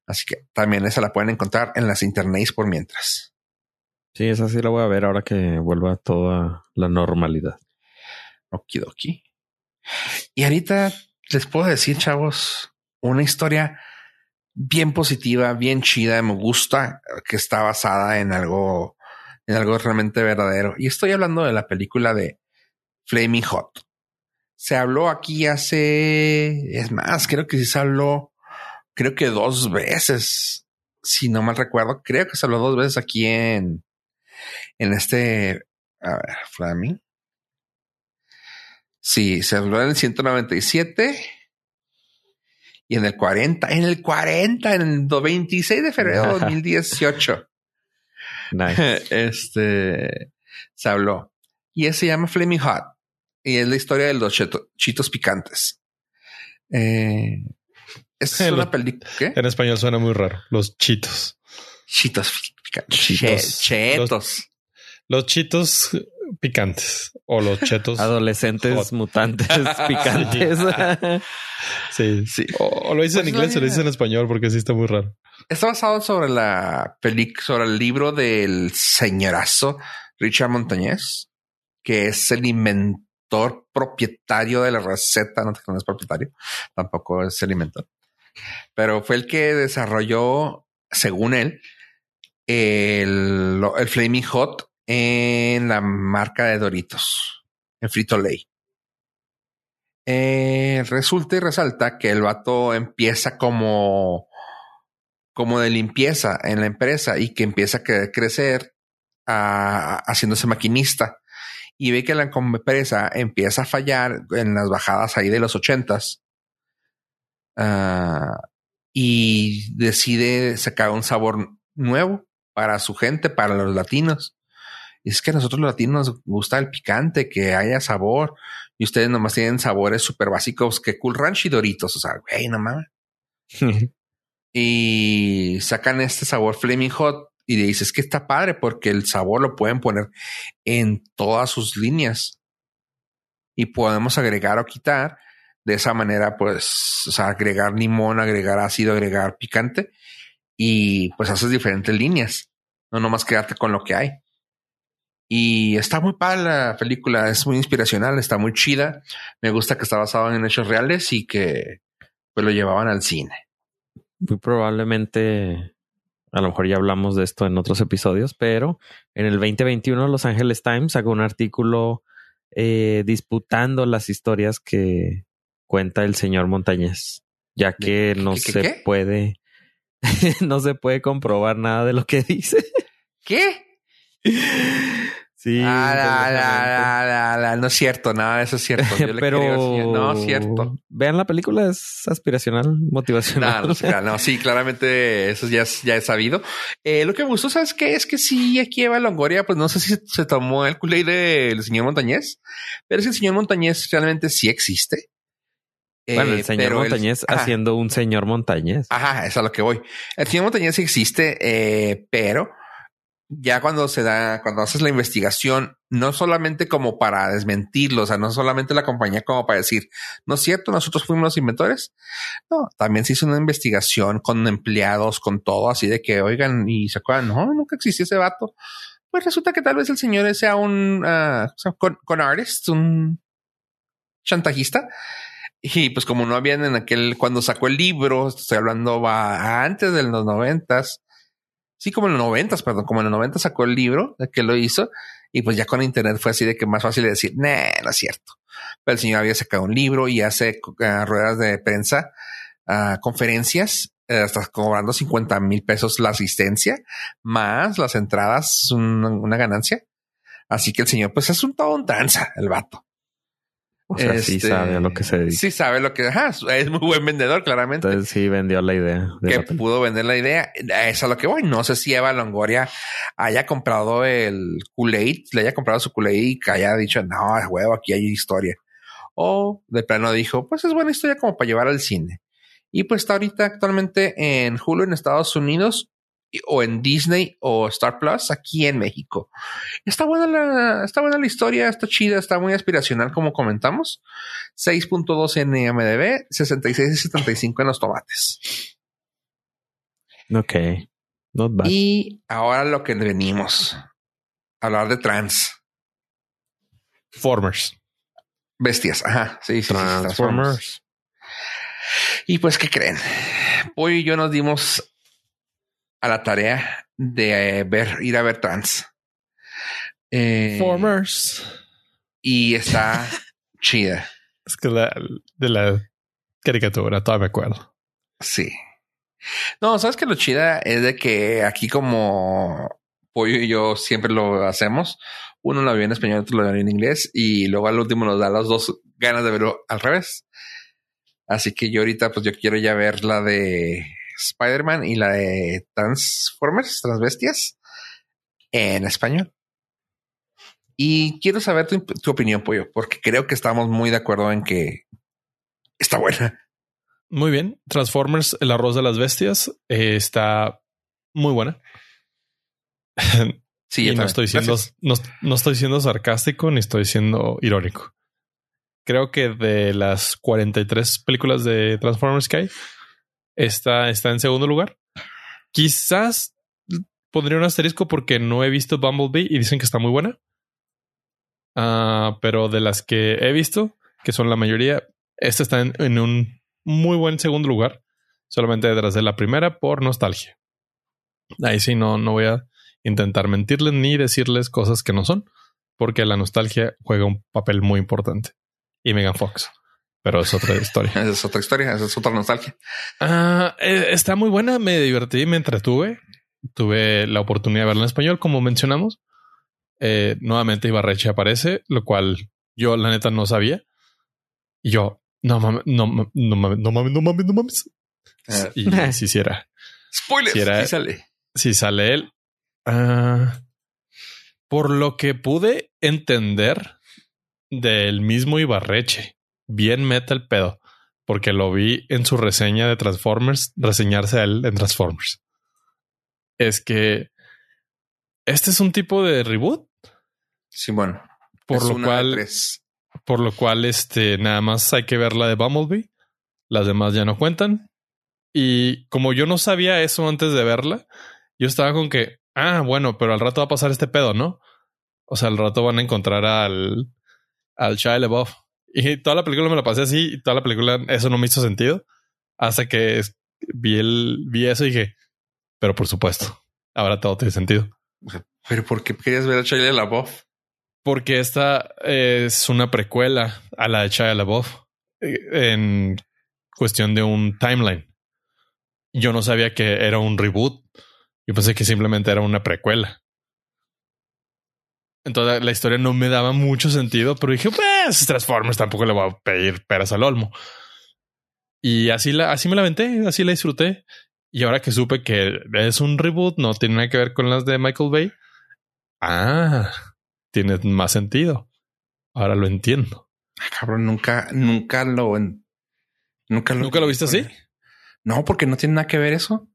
Speaker 1: Así que también esa la pueden encontrar en las internets por mientras.
Speaker 3: Sí, esa sí la voy a ver ahora que vuelva toda la normalidad.
Speaker 1: Okidoki. Y ahorita les puedo decir, chavos, una historia bien positiva, bien chida. Me gusta que está basada en algo, en algo realmente verdadero. Y estoy hablando de la película de Flaming Hot. Se habló aquí hace, es más, creo que sí se habló, creo que dos veces, si no mal recuerdo, creo que se habló dos veces aquí en, en este, a ver, Flaming. Sí, se habló en el 197 y en el 40, en el 40, en el 26 de febrero de 2018.
Speaker 3: Nice.
Speaker 1: Este se habló y ese se llama Flaming Hot y es la historia de los cheto, chitos picantes. Eh, es una
Speaker 2: los-
Speaker 1: película.
Speaker 2: En español suena muy raro. Los chitos.
Speaker 1: Chitos picantes. Chetos.
Speaker 2: Los chitos picantes. O los chetos.
Speaker 3: Adolescentes
Speaker 2: Hot.
Speaker 3: mutantes picantes.
Speaker 2: Sí.
Speaker 1: Sí.
Speaker 2: O, o lo dices
Speaker 1: Pues
Speaker 2: en inglés
Speaker 1: no,
Speaker 2: o lo dices en español porque sí está muy raro.
Speaker 1: Está basado sobre la película, sobre el libro del señorazo Richard Montañez, que es el inventor propietario de la receta. No, no es propietario, tampoco es el inventor, pero fue el que desarrolló, según él, el, el Flaming Hot en la marca de Doritos, el Frito Lay. Eh, resulta y resalta que el vato empieza como como de limpieza en la empresa y que empieza a cre- crecer haciéndose maquinista y ve que la empresa empieza a fallar en las bajadas ahí de los ochentas. Ah, y decide sacar un sabor nuevo para su gente, para los latinos. Es que a nosotros los latinos nos gusta el picante, que haya sabor. Y ustedes nomás tienen sabores súper básicos que Cool Ranch y Doritos. O sea, güey, no mames. y sacan este sabor Flaming Hot y dices que está padre porque el sabor lo pueden poner en todas sus líneas y podemos agregar o quitar de esa manera, pues, o sea, agregar limón, agregar ácido, agregar picante y pues haces diferentes líneas. No nomás quedarte con lo que hay. Y está muy padre la película, es muy inspiracional, está muy chida. Me gusta que está basado en hechos reales y que pues lo llevaban al cine.
Speaker 3: Muy probablemente, a lo mejor ya hablamos de esto en otros episodios, pero en el 2021 Los Angeles Times sacó un artículo eh, disputando las historias que cuenta el señor Montañez, ya que no
Speaker 1: ¿Qué, qué,
Speaker 3: se
Speaker 1: qué?
Speaker 3: puede, no se puede comprobar nada de lo que dice.
Speaker 1: ¿Qué?
Speaker 3: Sí,
Speaker 1: Ah, la, la, la. No es cierto, nada de eso es cierto. Yo le
Speaker 3: pero
Speaker 1: creo. No es cierto.
Speaker 3: Vean la película, es aspiracional, motivacional.
Speaker 1: No, no, sí, claramente eso ya es, ya es sabido. Eh, lo que me gustó, ¿sabes qué? Es que sí, aquí Eva Longoria, pues no sé si se tomó el culé del señor Montañez, pero es que el señor Montañez realmente sí existe.
Speaker 3: bueno,
Speaker 1: Eh,
Speaker 3: el señor Montañez
Speaker 1: ajá,
Speaker 3: haciendo un señor Montañez.
Speaker 1: Ajá, es a lo que voy. El señor Montañez existe, eh, pero ya cuando se da, cuando haces la investigación, no solamente como para desmentirlo, o sea, no solamente la compañía como para decir, no es cierto, nosotros fuimos los inventores. No, también se hizo una investigación con empleados, con todo, así de que, oigan, y se acuerdan, no, nunca existió ese vato. Pues resulta que tal vez el señor sea un, sea, con, con artist, un chantajista. Y pues como no habían en aquel, cuando sacó el libro, estoy hablando va antes de los noventas, sí, como en los noventas, perdón, como en los noventas sacó el libro de que lo hizo y pues ya con internet fue así de que más fácil de decir, nah, no es cierto. Pero el señor había sacado un libro y hace uh, ruedas de prensa, uh, conferencias, uh, hasta cobrando 50 mil pesos la asistencia, más las entradas, una, una ganancia. Así que el señor, pues es un todo un tranza, el vato.
Speaker 3: O sea, sí
Speaker 1: Este,
Speaker 3: sabe a lo que se dedica.
Speaker 1: Sí sabe lo que ajá, es muy buen vendedor, claramente.
Speaker 3: Entonces sí vendió la idea. de
Speaker 1: que pudo vender la idea. Es a lo que voy. No sé si Eva Longoria haya comprado el Kool-Aid, le haya comprado su Kool-Aid y que haya dicho, no, huevo, aquí hay historia. O de plano dijo, pues es buena historia como para llevar al cine. Y pues está ahorita actualmente en Hulu en Estados Unidos o en Disney o Star Plus aquí en México. Está buena la, está buena la historia, está chida, está muy aspiracional como comentamos. 6.2 en IMDb, 66 y 75 en los tomates.
Speaker 3: Ok. Not bad.
Speaker 1: Y ahora lo que venimos. Hablar de trans.
Speaker 2: Formers.
Speaker 1: Bestias. Ajá. Sí, sí, sí,
Speaker 3: Transformers.
Speaker 1: Y pues, ¿qué creen? Hoy y yo nos dimos a la tarea de eh, ver, ir a ver trans. Eh,
Speaker 2: Formers.
Speaker 1: Y está chida.
Speaker 2: Es que la, de la caricatura, todavía me acuerdo.
Speaker 1: Sí. No, sabes que lo chida es de que aquí como Pollo y yo siempre lo hacemos. Uno lo vio en español, otro lo vio en inglés y luego al último nos da las dos ganas de verlo al revés. Así que yo ahorita pues yo quiero ya ver la de Spider-Man y la de Transformers, Transbestias en español. Y quiero saber tu, tu opinión, Pollo, porque creo que estamos muy de acuerdo en que está buena.
Speaker 2: Muy bien. Transformers, el arroz de las bestias, eh, está muy buena.
Speaker 1: Sí,
Speaker 2: y no estoy siendo, no, no estoy siendo sarcástico ni estoy siendo irónico. Creo que de las 43 películas de Transformers que hay, esta está en segundo lugar. Quizás pondría un asterisco porque no he visto Bumblebee y dicen que está muy buena. Ah, pero de las que he visto, que son la mayoría, esta está en, en un muy buen segundo lugar, solamente detrás de la primera por nostalgia. Ahí sí no, no voy a intentar mentirles ni decirles cosas que no son, porque la nostalgia juega un papel muy importante. Y Megan Fox, pero es otra historia.
Speaker 1: Esa es otra historia, esa es otra nostalgia.
Speaker 2: Ah, eh, está muy buena, me divertí, me entretuve. Tuve la oportunidad de verla en español, como mencionamos. Eh, nuevamente Ibarreche aparece, lo cual yo la neta no sabía. Y yo, no mames, no mames, no mames, no mames, no mames, no mames.
Speaker 1: Ah.
Speaker 2: Y si hiciera.
Speaker 1: Spoiler.
Speaker 2: Si
Speaker 1: sí sale.
Speaker 2: Si sale él. ah, por lo que pude entender del mismo Ibarreche, bien meta el pedo, porque lo vi en su reseña de Transformers, reseñarse a él en Transformers. Es que este es un tipo de reboot,
Speaker 1: Sí, bueno.
Speaker 2: por lo cual, por lo cual, este nada más hay que ver la de Bumblebee. Las demás ya no cuentan. Y como yo no sabía eso antes de verla, yo estaba con que, ah, bueno, pero al rato va a pasar este pedo, ¿no? O sea, al rato van a encontrar al, al Shia LaBeouf. Y toda la película me la pasé así y toda la película eso no me hizo sentido hasta que es- vi el, vi eso y dije, pero por supuesto, ahora todo tiene sentido.
Speaker 1: Pero ¿por qué querías ver a Shia LaBeouf?
Speaker 2: Porque esta es una precuela a la de Shia LaBeouf eh, en cuestión de un timeline. Yo no sabía que era un reboot. Yo pensé que simplemente era una precuela. Entonces la historia no me daba mucho sentido, pero dije, pues Transformers tampoco le voy a pedir peras al olmo. Y así la, así me la aventé, así la disfruté. Y ahora que supe que es un reboot, no tiene nada que ver con las de Michael Bay. Ah, tiene más sentido. Ahora lo entiendo.
Speaker 1: Cabrón, nunca, nunca lo, nunca lo,
Speaker 2: ¿Nunca lo viste así?
Speaker 1: No, porque no tiene nada que ver eso.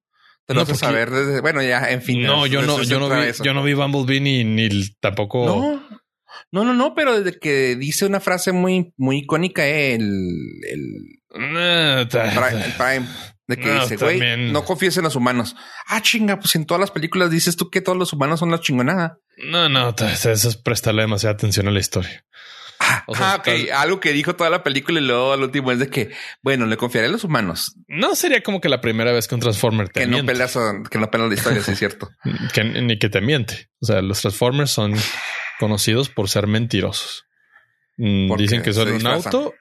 Speaker 1: Te lo
Speaker 2: No, porque-
Speaker 1: saber desde, bueno, ya, en fin.
Speaker 2: No,
Speaker 1: eso-
Speaker 2: yo no,
Speaker 1: eso
Speaker 2: yo no vi,
Speaker 1: vez.
Speaker 2: yo no vi Bumblebee ni, ni tampoco.
Speaker 1: No, no, no, no, pero desde que dice una frase muy, muy icónica, eh, el, el,
Speaker 2: Ah, ta-
Speaker 1: Prime, el Prime, de que
Speaker 2: No,
Speaker 1: dice, güey, no confíes en los humanos. Ah, chinga, pues en todas las películas dices tú que todos los humanos son la chingonada.
Speaker 2: No, no, eso es prestarle demasiada atención a la historia.
Speaker 1: Ah,
Speaker 2: O sea,
Speaker 1: ah, ok. Algo que dijo toda la película y luego al último es de que, bueno, le confiaré a los humanos,
Speaker 2: No sería como que la primera vez que un Transformer te
Speaker 1: que no
Speaker 2: miente.
Speaker 1: peleas, que no pelean la historia, sí es cierto.
Speaker 2: Que- ni que te miente. O sea, los Transformers son conocidos por ser mentirosos. Mm,
Speaker 1: Porque
Speaker 2: Dicen que son un auto,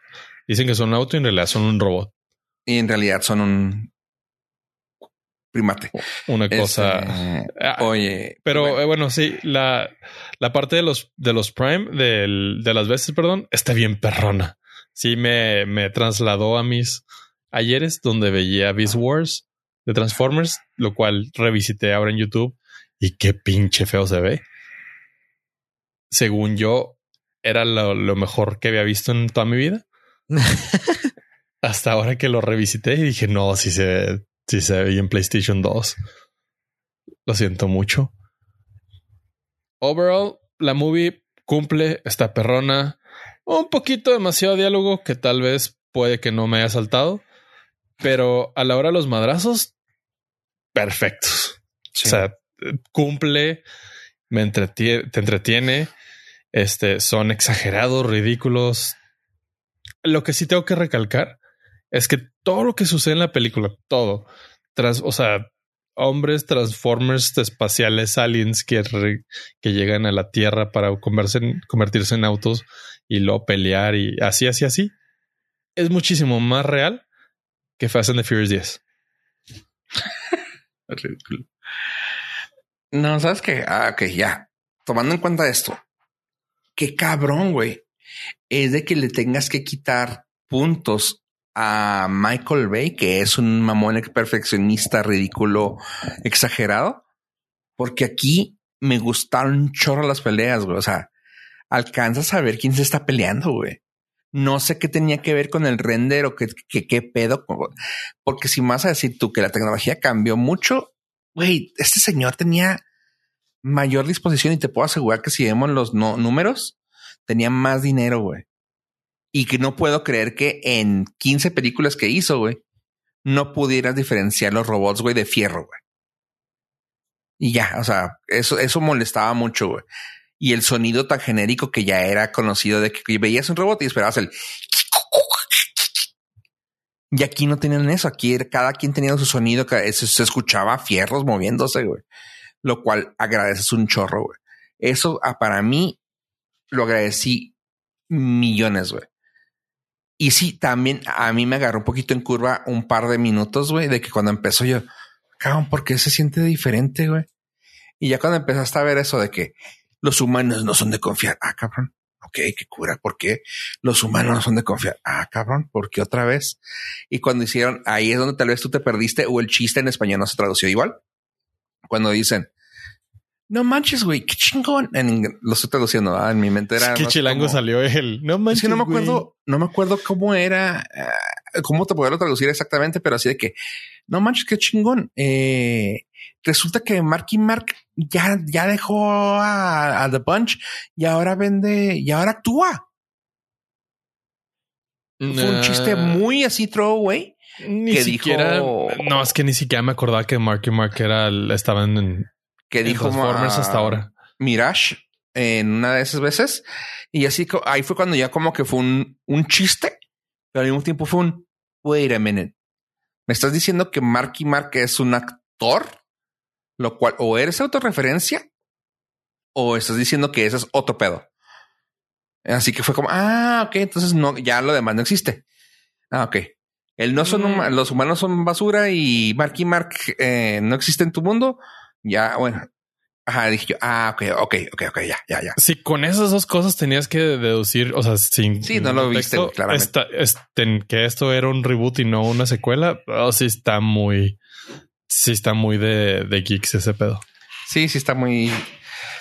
Speaker 2: dicen que son un auto y en realidad son un robot.
Speaker 1: Y en realidad son un primate.
Speaker 2: Una cosa.
Speaker 1: Este,
Speaker 2: Ah,
Speaker 1: oye,
Speaker 2: Pero
Speaker 1: bueno,
Speaker 2: eh, bueno, sí, la, la parte de los, de los Prime, del, de las veces, perdón, está bien perrona. Sí, me, me trasladó a mis ayeres donde veía Beast Wars de Transformers, lo cual revisité ahora en YouTube y qué pinche feo se ve. Según yo, era lo, lo mejor que había visto en toda mi vida. Hasta ahora que lo revisité y dije, no, si se ve, sí se ve en PlayStation 2. Lo siento mucho. Overall, la movie cumple, está perrona. Un poquito demasiado diálogo que tal vez puede que no me haya saltado. Pero a la hora de los madrazos, perfectos.
Speaker 1: sí.
Speaker 2: O sea, cumple, me entretiene, te entretiene. Este son exagerados, ridículos. Lo que sí tengo que recalcar es que todo lo que sucede en la película, todo, tras, o sea, hombres, transformers espaciales, aliens que, que llegan a la Tierra para convertirse en autos y luego pelear y así, así, así, es muchísimo más real que Fast and the Furious 10.
Speaker 1: Ridículo. No, sabes que, ah, ok, ya. Tomando en cuenta esto, qué cabrón, güey. Es de que le tengas que quitar puntos a Michael Bay, que es un mamón perfeccionista, ridículo, exagerado, porque aquí me gustaron chorro las peleas, güey. O sea, alcanzas a ver quién se está peleando, güey. No sé qué tenía que ver con el render o qué, qué, pedo, porque si más a decir tú que la tecnología cambió mucho, güey, este señor tenía mayor disposición y te puedo asegurar que si vemos los números, tenía más dinero, güey. Y que no puedo creer que en 15 películas que hizo, güey, no pudieras diferenciar los robots, güey, de fierro, güey. Y ya, o sea, eso, eso molestaba mucho, güey. Y el sonido tan genérico que ya era conocido de que veías un robot y esperabas el... Y aquí no tenían eso. Aquí cada quien tenía su sonido, se escuchaba fierros moviéndose, güey. Lo cual agradeces un chorro, güey. Eso ah, para mí lo agradecí millones, güey. Y sí, también a mí me agarró un poquito en curva un par de minutos, güey, de que cuando empezó yo, cabrón, ¿por qué se siente diferente, güey? Y ya cuando empezaste a ver eso de que los humanos no son de confiar, ah, cabrón, ok, qué cura, ¿por qué los humanos no son de confiar? Ah, cabrón, ¿por qué otra vez? Y cuando hicieron, ahí es donde tal vez tú te perdiste o el chiste en español no se tradució igual. Cuando dicen, no manches, güey, qué chingón. En, lo estoy traduciendo, ¿ah? en mi mente era.
Speaker 2: ¿Qué chilango salió él? No manches.
Speaker 1: Es que no me acuerdo, no me acuerdo cómo era, uh, cómo te puedo traducir exactamente, pero así de que no manches, qué chingón. Eh, resulta que Marky Mark ya, ya dejó a, a, The Bunch y ahora vende y ahora actúa. Nah. Fue un chiste muy así throwaway.
Speaker 2: Ni
Speaker 1: que
Speaker 2: siquiera.
Speaker 1: dijo,
Speaker 2: No, es que ni siquiera me acordaba que Marky Mark era, estaban en,
Speaker 1: que dijo
Speaker 2: Transformers hasta ahora.
Speaker 1: Mirage en una de esas veces. Y así ahí fue cuando ya como que fue un, un chiste, pero al mismo tiempo fue un wait a minute. ¿Me estás diciendo que Marky Mark es un actor? Lo cual o eres autorreferencia o estás diciendo que ese es otro pedo. Así que fue como, ah, ok, entonces no, ya lo demás no existe. Ah, ok. El no son,
Speaker 2: Mm.
Speaker 1: los humanos son basura y Marky Mark eh, no existe en tu mundo. Ya, bueno. Ajá, dije yo, ah, ok, ok, ok, ok, ya, ya, ya.
Speaker 2: Si con esas dos cosas tenías que deducir, o sea, sin
Speaker 1: Sí, no lo viste, güey, claramente.
Speaker 2: esta- este, que esto era un reboot y no una secuela, oh, sí está muy, sí está muy de, de geeks ese pedo.
Speaker 1: Sí, sí está muy.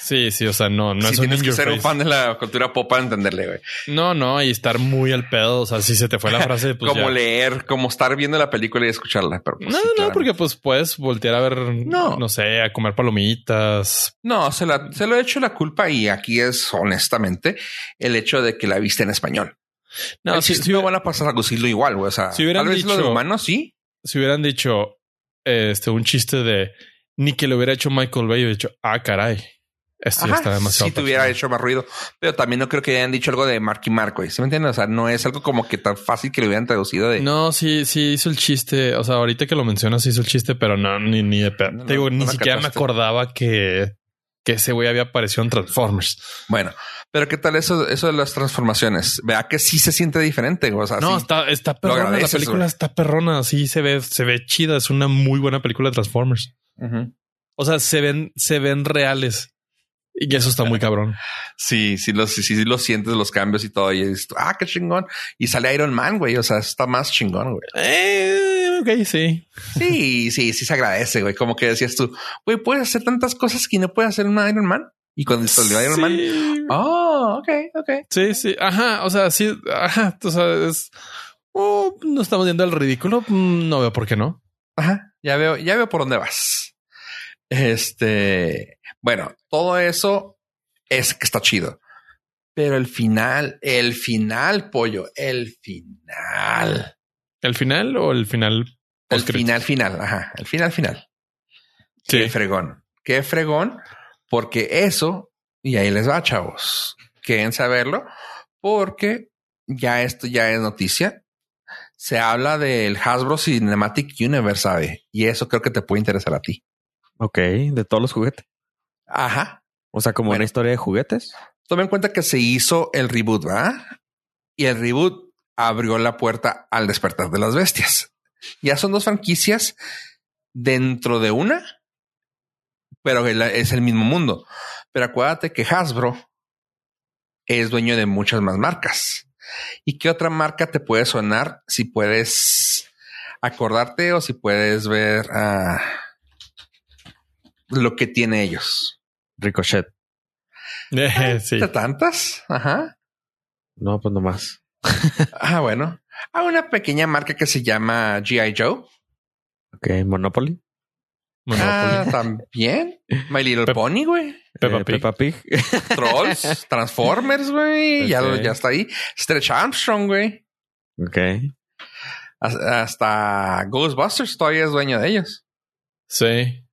Speaker 2: Sí, sí, o sea, no, no
Speaker 1: sí,
Speaker 2: es un
Speaker 1: tienes que ser un fan de la cultura pop para entenderle, güey.
Speaker 2: No, no, y estar muy al pedo. O sea, si se te fue la frase, pues
Speaker 1: como
Speaker 2: ya.
Speaker 1: leer, como estar viendo la película y escucharla. Pero pues,
Speaker 2: No,
Speaker 1: sí,
Speaker 2: no,
Speaker 1: claramente.
Speaker 2: porque pues puedes voltear a ver,
Speaker 1: No.
Speaker 2: no, sé, a comer palomitas.
Speaker 1: No, se, la, se lo he hecho la culpa y aquí es honestamente el hecho de que la viste en español.
Speaker 2: No,
Speaker 1: El
Speaker 2: si, si,
Speaker 1: van a pasar a lucirlo igual, güey. O sea,
Speaker 2: Si hubieran
Speaker 1: tal vez lo de
Speaker 2: dicho-
Speaker 1: humanos sí.
Speaker 2: si hubieran dicho este un chiste de ni que lo hubiera hecho Michael Bay, hubiera dicho, ah, caray. Esto ya
Speaker 1: Ajá,
Speaker 2: está demasiado.
Speaker 1: si te hubiera
Speaker 2: personal".
Speaker 1: hecho más ruido, pero también no creo que hayan dicho algo de Marky Mark, güey. ¿Sí me entiendes? O sea, no es algo como que tan fácil que lo hubieran traducido de
Speaker 2: No, sí, sí hizo el chiste. O sea, ahorita que lo mencionas, hizo el chiste, pero no, ni, ni de.
Speaker 1: No,
Speaker 2: Te digo,
Speaker 1: no
Speaker 2: ni
Speaker 1: la
Speaker 2: siquiera me
Speaker 1: captaste.
Speaker 2: acordaba que, que ese güey había aparecido en Transformers.
Speaker 1: Bueno, pero qué tal eso, eso de las transformaciones? Vea que sí se siente diferente. O sea,
Speaker 2: No,
Speaker 1: sí.
Speaker 2: está, está perrona. La película
Speaker 1: güey.
Speaker 2: está perrona. Sí, se ve, se ve chida. Es una muy buena película de Transformers.
Speaker 1: Ujú.
Speaker 2: O sea, se ven, se ven reales. Y eso está muy cabrón.
Speaker 1: Sí, sí, sí, sí lo sientes los cambios y todo. Y dices, ah, qué chingón. Y sale Iron Man, güey. O sea, está más chingón, güey.
Speaker 2: Eh, ok, sí.
Speaker 1: Sí, sí, sí se agradece, güey. Como que decías tú, güey, puedes hacer tantas cosas que no puedes hacer una Iron Man. Y cuando salió Iron Man,
Speaker 2: Sí.
Speaker 1: oh, ok, ok.
Speaker 2: Sí, sí, ajá, o sea, sí, ajá, o sea, es, oh, no estamos yendo al ridículo, Mm, no veo por qué no.
Speaker 1: Ajá, ya veo, ya veo por dónde vas. Este, bueno, todo eso es que está chido. Pero el final, el final, pollo, el final,
Speaker 2: ¿El final o el final?
Speaker 1: el final, final, ajá, el final, final.
Speaker 2: Sí.
Speaker 1: Qué fregón, qué fregón, porque eso, y ahí les va, chavos, quieren saberlo, porque ya esto ya es noticia. Se habla del Hasbro Cinematic Universe, ¿sabe? Y eso creo que te puede interesar a ti.
Speaker 3: Ok, de todos los juguetes.
Speaker 1: Ajá.
Speaker 3: O sea, como
Speaker 1: Bueno.
Speaker 3: una historia de juguetes.
Speaker 1: Toma en cuenta que se hizo el reboot, ¿verdad? Y el reboot abrió la puerta al despertar de las bestias. Ya son dos franquicias dentro de una, pero es el mismo mundo. Pero acuérdate que Hasbro es dueño de muchas más marcas. ¿Y qué otra marca te puede sonar si puedes acordarte o si puedes ver ah, lo que tiene ellos?
Speaker 3: Ricochet.
Speaker 2: Eh, sí.
Speaker 1: ¿De tantas? Ajá.
Speaker 3: No, pues nomás.
Speaker 1: Ah, bueno. Hay una pequeña marca que se llama G.I. Joe.
Speaker 3: Ok, Monopoly.
Speaker 1: Ah,
Speaker 2: Monopoly,
Speaker 1: también. My Little Pony, güey.
Speaker 2: Peppa
Speaker 3: Eh,
Speaker 2: Pig.
Speaker 3: Peppa Pig.
Speaker 1: Trolls, Transformers, güey. Ya, ya está ahí. Stretch Armstrong, güey.
Speaker 3: ok.
Speaker 1: Has- Hasta Ghostbusters todavía es dueño de ellos.
Speaker 2: Sí.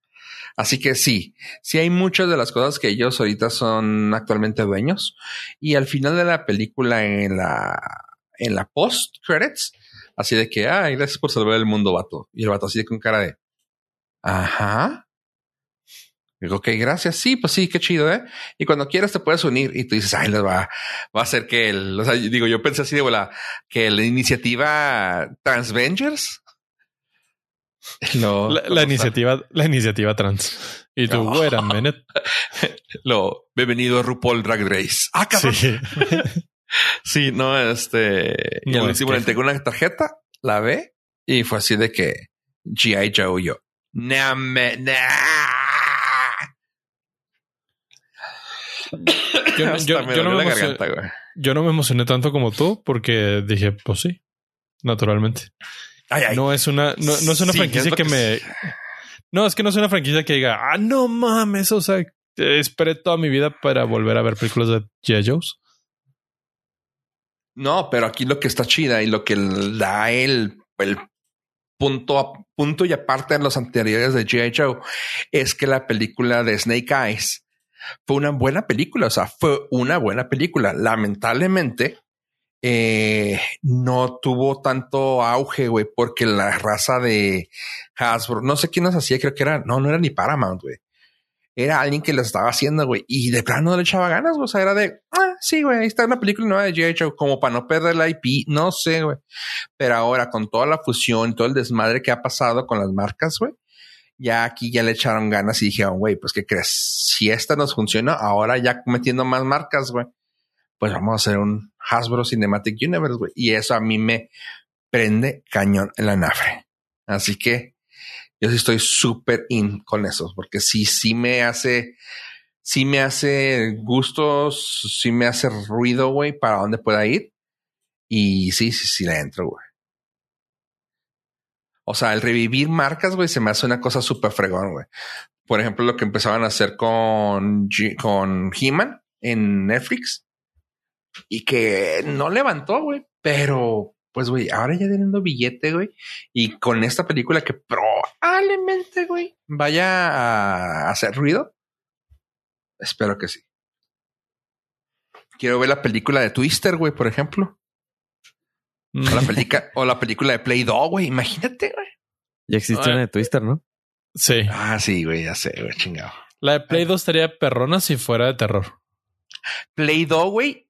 Speaker 1: Así que sí, sí hay muchas de las cosas que ellos ahorita son actualmente dueños. Y al final de la película, en la, en la post credits, así de que, ay, gracias por salvar el mundo, vato. Y el vato así de con cara de, ajá. Digo, ok, gracias. Sí, pues sí, qué chido, ¿eh? Y cuando quieras te puedes unir y tú dices, ay, les va, va a ser que el, o sea, digo, yo pensé así de bola, que la iniciativa Transvengers Lo,
Speaker 2: La, la iniciativa, la iniciativa trans. Y tú,
Speaker 1: No.
Speaker 2: wait a minute.
Speaker 1: Lo, bienvenido a RuPaul Drag Race. Ah, cabrón. Sí,
Speaker 2: Sí.
Speaker 1: no, este.
Speaker 2: No,
Speaker 1: ya
Speaker 2: es
Speaker 1: hicimos,
Speaker 2: que-
Speaker 1: una tarjeta, la ve y fue así de que G.I. Joe yo. Nah, me, nah.
Speaker 2: Yo,
Speaker 1: Hasta
Speaker 2: yo-
Speaker 1: me
Speaker 2: yo no me emocioné, yo no me emocioné tanto como tú porque dije, pues sí, naturalmente.
Speaker 1: Ay, ay.
Speaker 2: No es una, no, no es una
Speaker 1: Sí,
Speaker 2: franquicia
Speaker 1: es
Speaker 2: que
Speaker 1: que
Speaker 2: me. No, es que no es una franquicia que diga, ah, no mames, o sea, esperé toda mi vida para volver a ver películas de G.I. Joe's.
Speaker 1: No, pero aquí lo que está chida y lo que da el, el punto a punto y aparte de los anteriores de G.I. Joe es que la película de Snake Eyes fue una buena película. O sea, fue una buena película. Lamentablemente, eh, no tuvo tanto auge, güey, porque la raza de Hasbro, no sé quién nos hacía, creo que era, no, no era ni Paramount, güey. Era alguien que lo estaba haciendo, güey, y de plano no le echaba ganas, güey. O sea, era de, ah, sí, güey, ahí está una película nueva de G.I. Como para no perder la IP, no sé, güey. Pero ahora, con toda la fusión, todo el desmadre que ha pasado con las marcas, güey, ya aquí ya le echaron ganas y dijeron, güey, pues, ¿qué crees? Si esta nos funciona, ahora ya metiendo más marcas, güey, pues vamos a hacer un Hasbro Cinematic Universe, güey. Y eso a mí me prende cañón en la nave. Así que yo sí estoy súper in con eso, porque sí, sí me hace, sí me hace gustos, sí me hace ruido, güey, para dónde pueda ir. Y sí, sí, sí le entro, güey. O sea, el revivir marcas, güey, se me hace una cosa súper fregón, güey. Por ejemplo, lo que empezaban a hacer con, con He-Man en Netflix y que no levantó, güey, pero pues, güey, ahora ya teniendo billete, güey, y con esta película que probablemente, güey, vaya a hacer ruido. Espero que sí. Quiero ver la película de Twister, güey, por ejemplo. O la, película o la película de Play Doh, güey. Imagínate, güey.
Speaker 3: Ya existe
Speaker 2: Ah.
Speaker 3: una de Twister, ¿no?
Speaker 2: Sí.
Speaker 1: Ah, sí, güey, ya sé, güey, chingado.
Speaker 2: La de Play 2 estaría perrona si fuera de terror.
Speaker 1: Play Doh, güey,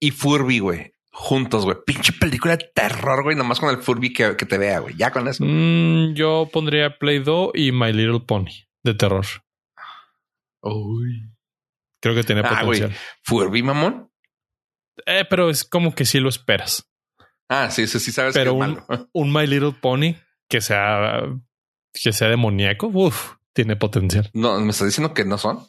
Speaker 1: y Furby, güey. Juntos, güey. Pinche película de terror, güey. Nomás con el Furby que, que te vea, güey. Ya con eso.
Speaker 2: Mm, yo pondría Play 2 y My Little Pony de terror.
Speaker 1: Uy.
Speaker 2: Creo que tiene
Speaker 1: Ah,
Speaker 2: potencial.
Speaker 1: Furby, mamón.
Speaker 2: Eh, pero es como que sí lo esperas.
Speaker 1: Ah, sí, sí, sí sabes
Speaker 2: Pero
Speaker 1: que es
Speaker 2: un-
Speaker 1: malo.
Speaker 2: Un My Little Pony que sea que sea demoníaco, uf, tiene potencial.
Speaker 1: No, me estás diciendo que no son.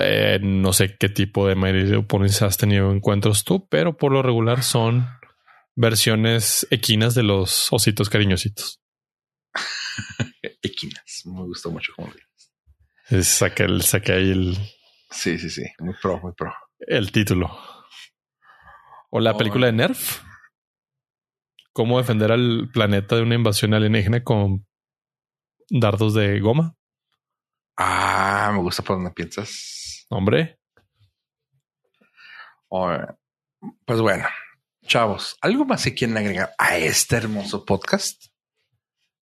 Speaker 2: Eh, no sé qué tipo de Ponies has tenido encuentros tú, pero por lo regular son versiones equinas de los ositos cariñositos.
Speaker 1: Equinas. Me gustó mucho como.
Speaker 2: Es- Saqué, el, saqué ahí el,
Speaker 1: Sí, sí, sí. Muy pro, muy pro.
Speaker 2: el título. O la
Speaker 1: Oh.
Speaker 2: película de Nerf. Cómo defender al planeta de una invasión alienígena con dardos de goma.
Speaker 1: Ah, me gusta por donde piensas.
Speaker 2: Hombre,
Speaker 1: Oh, pues bueno, chavos, ¿algo más que quieren agregar a este hermoso podcast?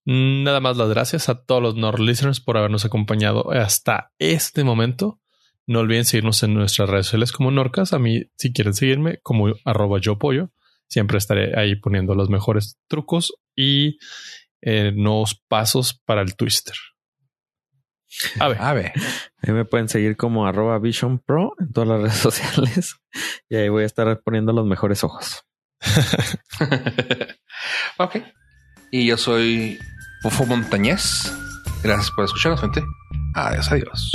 Speaker 2: nada más las gracias a todos los Nord listeners por habernos acompañado hasta este momento. No olviden seguirnos en nuestras redes sociales como Norcas. A mí, si quieren seguirme, como arroba yo pollo, siempre estaré ahí poniendo los mejores trucos y eh, nuevos pasos para el twister. A ver,
Speaker 1: A ver.
Speaker 3: Ahí me pueden seguir como arroba Vision Pro en todas las redes sociales. Y ahí voy a estar poniendo los mejores ojos.
Speaker 1: ok. Y yo soy Fofo Montañez. Gracias por escucharnos, gente. Adiós, adiós.